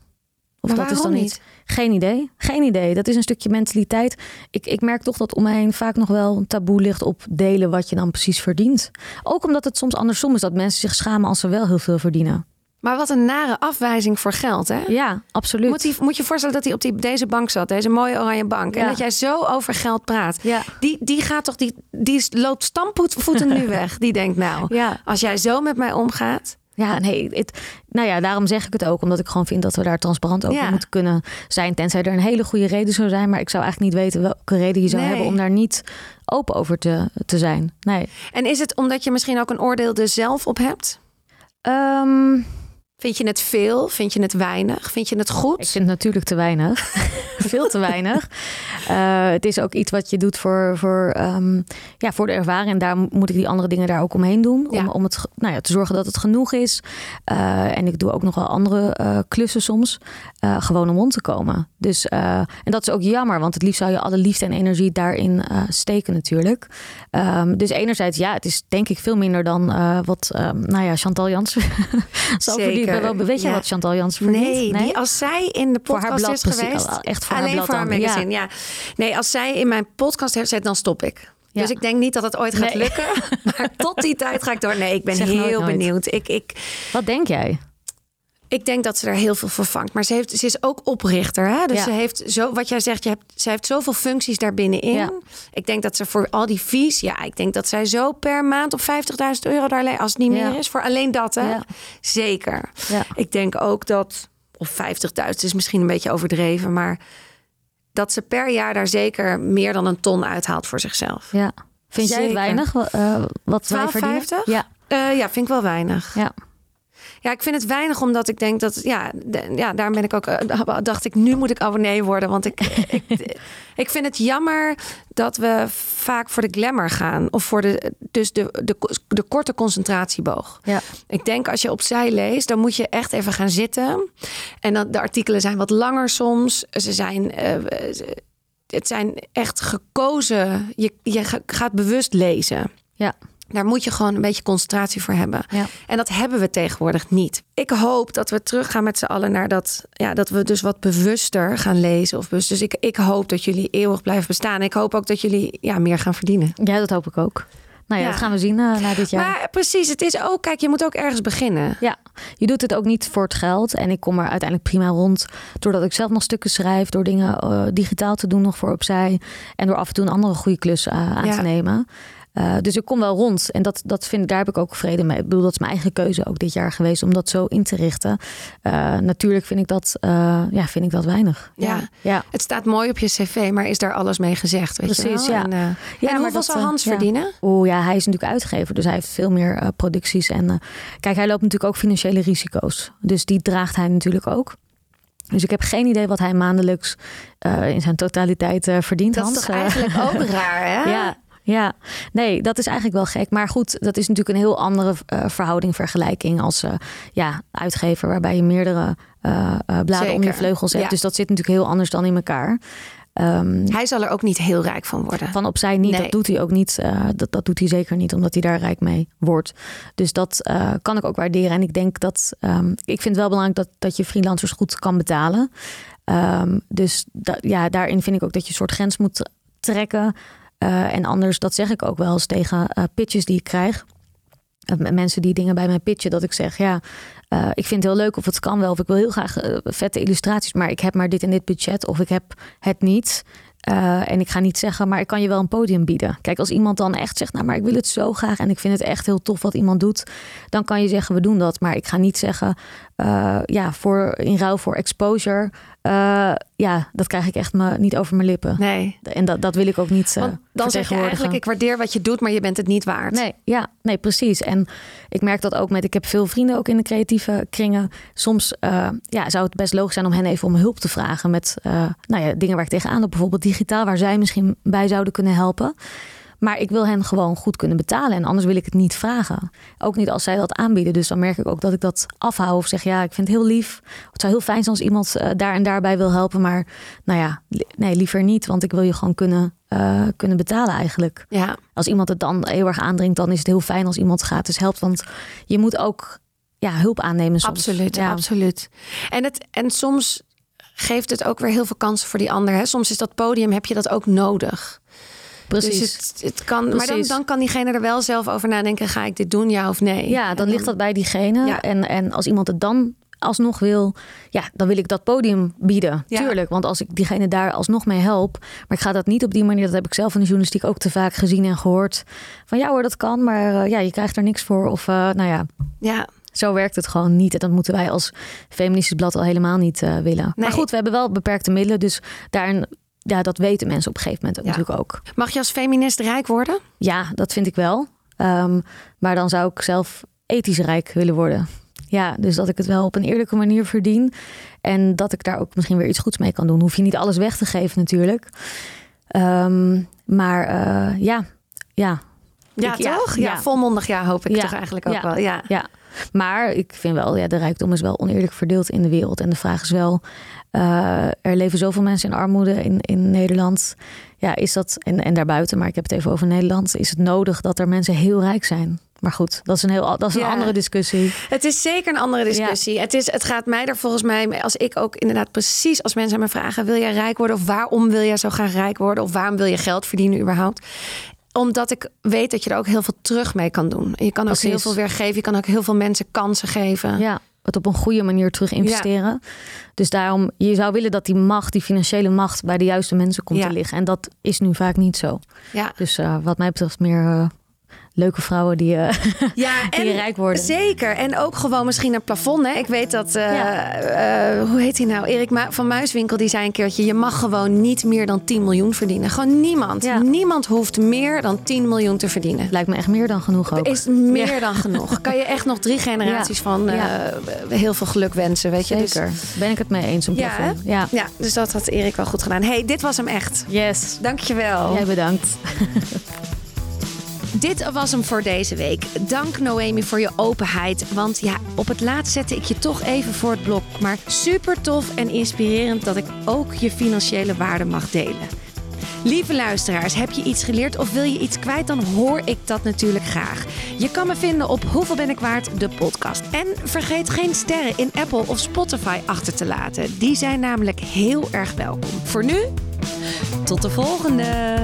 Of Maar dat is dan niet? Geen idee. Geen idee. Dat is een stukje mentaliteit. Ik, ik merk toch dat om me heen vaak nog wel een taboe ligt op delen wat je dan precies verdient. Ook omdat het soms andersom is dat mensen zich schamen als ze wel heel veel verdienen. Maar wat een nare afwijzing voor geld, hè? Ja, absoluut. Moet, die, moet je voorstellen dat hij op die, deze bank zat, deze mooie oranje bank. En dat jij zo over geld praat. Ja. Die, die gaat toch, die, die loopt stampvoeten [laughs] nu weg. Die denkt nou, Ja. als jij zo met mij omgaat. Ja, nee, het, nou ja, daarom zeg ik het ook. Omdat ik gewoon vind dat we daar transparant over Ja. moeten kunnen zijn. Tenzij er een hele goede reden zou zijn. Maar ik zou eigenlijk niet weten welke reden je zou Nee. hebben om daar niet open over te, te zijn. Nee. En is het omdat je misschien ook een oordeel er zelf op hebt? Ehm, Vind je het veel? Vind je het weinig? Vind je het goed? ik vind het natuurlijk te weinig. [laughs] Veel te weinig. [laughs] Eh, het is ook iets wat je doet voor, voor, ehm, ja, voor de ervaring. En daar moet ik die andere dingen daar ook omheen doen. Om, Ja. om het, nou ja, te zorgen dat het genoeg is. Eh, en ik doe ook nog wel andere eh, klussen soms. gewoon om rond te komen. Dus, en dat is ook jammer. Want het liefst zou je alle liefde en energie daarin steken natuurlijk. Ehm, dus enerzijds, ja, het is denk ik veel minder dan wat, ehm, nou ja, Chantal Jansen [laughs] zal Zeker, verdienen. Wel- Weet je ja. wat Chantal Jansen verdient? Nee, Die, als zij in de haar podcast blad is geweest. echt voor haar alleen blad voor haar dan, ja. magazine, ja. Nee, als zij in mijn podcast heeft gezet, dan stop ik. Ja. Dus ik denk niet dat het ooit gaat Nee. lukken. [laughs] Maar tot die tijd ga ik door. Nee, ik ben Zeg nooit heel nooit. benieuwd. Ik, ik, Wat denk jij? Ik denk dat ze er heel veel voor vangt. Maar ze, heeft, ze is ook oprichter. Hè? Dus Ja. ze heeft zo, wat jij zegt, je hebt, ze heeft zoveel functies daarbinnenin. Ja. Ik denk dat ze voor al die fees, ja, ik denk dat zij zo per maand op 50.000 euro daar, als het niet Ja. meer is, voor alleen dat, hè? Ja. Zeker. Ik denk ook dat, of 50.000 is misschien een beetje overdreven, maar dat ze per jaar daar zeker meer dan een ton uithaalt voor zichzelf. Ja. Vind jij weinig eh, wat wij 12,50? verdienen? Ja. Eh, ja, vind ik wel weinig. ja. Ja, ik vind het weinig omdat ik denk dat, ja, de- ja daarom ben ik ook, eh, dacht ik, nu moet ik abonnee worden. Want ik, [laughs] ik, ik vind het jammer dat we vaak voor de glamour gaan. Of voor de, dus de, de, de korte concentratieboog. Ja. Ik denk als je opzij leest, dan moet je echt even gaan zitten. En dan, de artikelen zijn wat langer soms. Ze zijn, eh, het zijn echt gekozen. Je, je ga- gaat bewust lezen. Ja. Daar moet je gewoon een beetje concentratie voor hebben. Ja. En dat hebben we tegenwoordig niet. Ik hoop dat we teruggaan met z'n allen naar dat. Ja, dat we dus wat bewuster gaan lezen. Of bewust. Dus ik, ik hoop dat jullie eeuwig blijven bestaan. Ik hoop ook dat jullie ja, meer gaan verdienen. Ja, dat hoop ik ook. Nou ja, Ja. dat gaan we zien eh, na dit jaar. Maar precies, het is ook, kijk, je moet ook ergens beginnen. Ja, je doet het ook niet voor het geld. En ik kom er uiteindelijk prima rond. Doordat ik zelf nog stukken schrijf. Door dingen eh, digitaal te doen nog voor opzij. En door af en toe een andere goede klus eh, aan Ja. te nemen. Eh, dus ik kom wel rond. En dat, dat vind, ik- daar heb ik ook vrede mee. Ik bedoel, dat is mijn eigen keuze ook dit jaar geweest. Om dat zo in te richten. Eh, natuurlijk vind ik dat, eh, ja, vind ik dat weinig. Ja. ja. Het staat mooi op je cv, maar is daar alles mee gezegd? Weet je Precies, wel? ja. En, Ja, en hoeveel dat, zal Hans ja. verdienen? Oeh ja, hij is natuurlijk uitgever, dus hij heeft veel meer eh, producties. En eh, kijk, hij loopt natuurlijk ook financiële risico's. Dus die draagt hij natuurlijk ook. Dus ik heb geen idee wat hij maandelijks eh, in zijn totaliteit eh, verdient. Dat is Hans. toch eigenlijk [laughs] ook raar, hè? ja, ja, nee, dat is eigenlijk wel gek. Maar goed, dat is natuurlijk een heel andere eh, verhouding, vergelijking als eh, ja, uitgever, waarbij je meerdere eh, bladen om je Zeker, vleugels hebt. ja. Dus dat zit natuurlijk heel anders dan in elkaar. Ehm, Hij zal er ook niet heel rijk van worden. van opzij niet. Nee. Dat doet hij ook niet. dat, dat doet hij zeker niet, omdat hij daar rijk mee wordt. Dus dat kan ik ook waarderen. En ik denk dat. ehm, ik vind het wel belangrijk dat, dat je freelancers goed kan betalen. Ehm, dus da- ja, daarin vind ik ook dat je een soort grens moet trekken. Eh, en anders, dat zeg ik ook wel eens tegen eh, pitches die ik krijg. Eh, mensen die dingen bij mij pitchen, dat ik zeg: Ja, ik vind het heel leuk of het kan wel. Of ik wil heel graag vette illustraties, maar ik heb maar dit en dit budget. Of ik heb het niet. En ik ga niet zeggen, maar ik kan je wel een podium bieden. Kijk, als iemand dan echt zegt, nou, maar ik wil het zo graag en ik vind het echt heel tof wat iemand doet, dan kan je zeggen, we doen dat. Maar ik ga niet zeggen, eh, ja, voor, in ruil voor exposure, eh, ja, dat krijg ik echt me, niet over mijn lippen. Nee. En dat, dat wil ik ook niet uh, Want dan zeg je eigenlijk, ik waardeer wat je doet, maar je bent het niet waard. Nee, ja, nee, precies. En ik merk dat ook met, ik heb veel vrienden ook in de creatieve kringen. Soms uh, ja, zou het best logisch zijn om hen even om hulp te vragen met uh, nou ja, dingen waar ik tegenaan loop, bijvoorbeeld digitaal, waar zij misschien bij zouden kunnen helpen. Maar ik wil hen gewoon goed kunnen betalen. En anders wil ik het niet vragen. Ook niet als zij dat aanbieden. Dus dan merk ik ook dat ik dat afhou. Of zeg, ja, ik vind het heel lief. Het zou heel fijn zijn als iemand uh, daar en daarbij wil helpen. Maar nou ja, nee, liever niet. Want ik wil je gewoon kunnen, uh, kunnen betalen eigenlijk. Ja. Als iemand het dan heel erg aandringt, dan is het heel fijn als iemand gratis helpt. Want je moet ook ja, hulp aannemen soms. Absoluut, ja. absoluut. En, het, en soms geeft het ook weer heel veel kansen voor die ander. Hè? Soms is dat podium, heb je dat ook nodig. Precies. Dus het, het kan, Precies. Maar dan, dan kan diegene er wel zelf over nadenken: ga ik dit doen, ja of nee? Ja, dan, ligt dat bij diegene. Ja. En, en als iemand het dan alsnog wil, ja, dan wil ik dat podium bieden. Ja. Tuurlijk, want als ik diegene daar alsnog mee help, maar ik ga dat niet op die manier, dat heb ik zelf in de journalistiek ook te vaak gezien en gehoord. Van ja hoor, dat kan, maar uh, ja, je krijgt er niks voor. Of uh, nou ja. Ja. Zo werkt het gewoon niet. En dat moeten wij als feministisch blad al helemaal niet uh, willen. Nee. Maar goed, we hebben wel beperkte middelen. Dus daarin, ja, dat weten mensen op een gegeven moment ja. natuurlijk ook. Mag je als feminist rijk worden? Ja, dat vind ik wel. Um, maar dan zou ik zelf ethisch rijk willen worden. Ja, dus dat ik het wel op een eerlijke manier verdien. En dat ik daar ook misschien weer iets goeds mee kan doen. Hoef je niet alles weg te geven natuurlijk. Um, maar uh, ja, ja. Ja, ik, toch? Ja, ja, volmondig ja, hoop ik ja, toch eigenlijk ook ja, wel. Ja. ja, maar ik vind wel, ja, de rijkdom is wel oneerlijk verdeeld in de wereld. En de vraag is wel, uh, er leven zoveel mensen in armoede in, in Nederland. Ja, is dat, en, en daarbuiten, maar ik heb het even over Nederland. Is het nodig dat er mensen heel rijk zijn? Maar goed, dat is een, heel, dat is een Ja. andere discussie. Het is zeker een andere discussie. Het, is, het gaat mij er volgens mij, als ik ook inderdaad precies als mensen aan me vragen: wil jij rijk worden? Of waarom wil jij zo graag rijk worden? Of waarom wil je geld verdienen überhaupt? Omdat ik weet dat je er ook heel veel terug mee kan doen. Je kan ook Precies. heel veel weer geven. Je kan ook heel veel mensen kansen geven. Ja, het op een goede manier terug investeren. Dus daarom, je zou willen dat die macht, die financiële macht, bij de juiste mensen komt Ja. te liggen. En dat is nu vaak niet zo. Ja. Dus uh, wat mij betreft meer uh, leuke vrouwen die, eh, [laughs] Ja, die rijk worden. Zeker. En ook gewoon misschien een plafond. Hè? Ik weet dat, eh, Ja. eh, hoe heet hij nou? Erik van Muiswinkel, die zei een keertje... je mag gewoon niet meer dan 10 miljoen verdienen. Gewoon niemand. Ja. Niemand hoeft meer dan 10 miljoen te verdienen. Lijkt me echt meer dan genoeg ook. Is meer dan genoeg. Kan je echt nog drie [laughs] generaties van heel veel geluk wensen, weet je? Dus- Zeker. Ben ik het mee eens, een hè? plafond. Ja. ja, dus dat had Erik wel goed gedaan. hey, dit was hem echt. Yes. Dankjewel. Jij bedankt. [laughs] Dit was hem voor deze week. Dank Noemi voor je openheid. Want ja, op het laatst zette ik je toch even voor het blok. Maar super tof en inspirerend dat ik ook je financiële waarde mag delen. Lieve luisteraars, heb je iets geleerd of wil je iets kwijt? Dan hoor ik dat natuurlijk graag. Je kan me vinden op Hoeveel ben ik waard? De podcast. En vergeet geen sterren in Apple of Spotify achter te laten. Die zijn namelijk heel erg welkom. Voor nu, tot de volgende!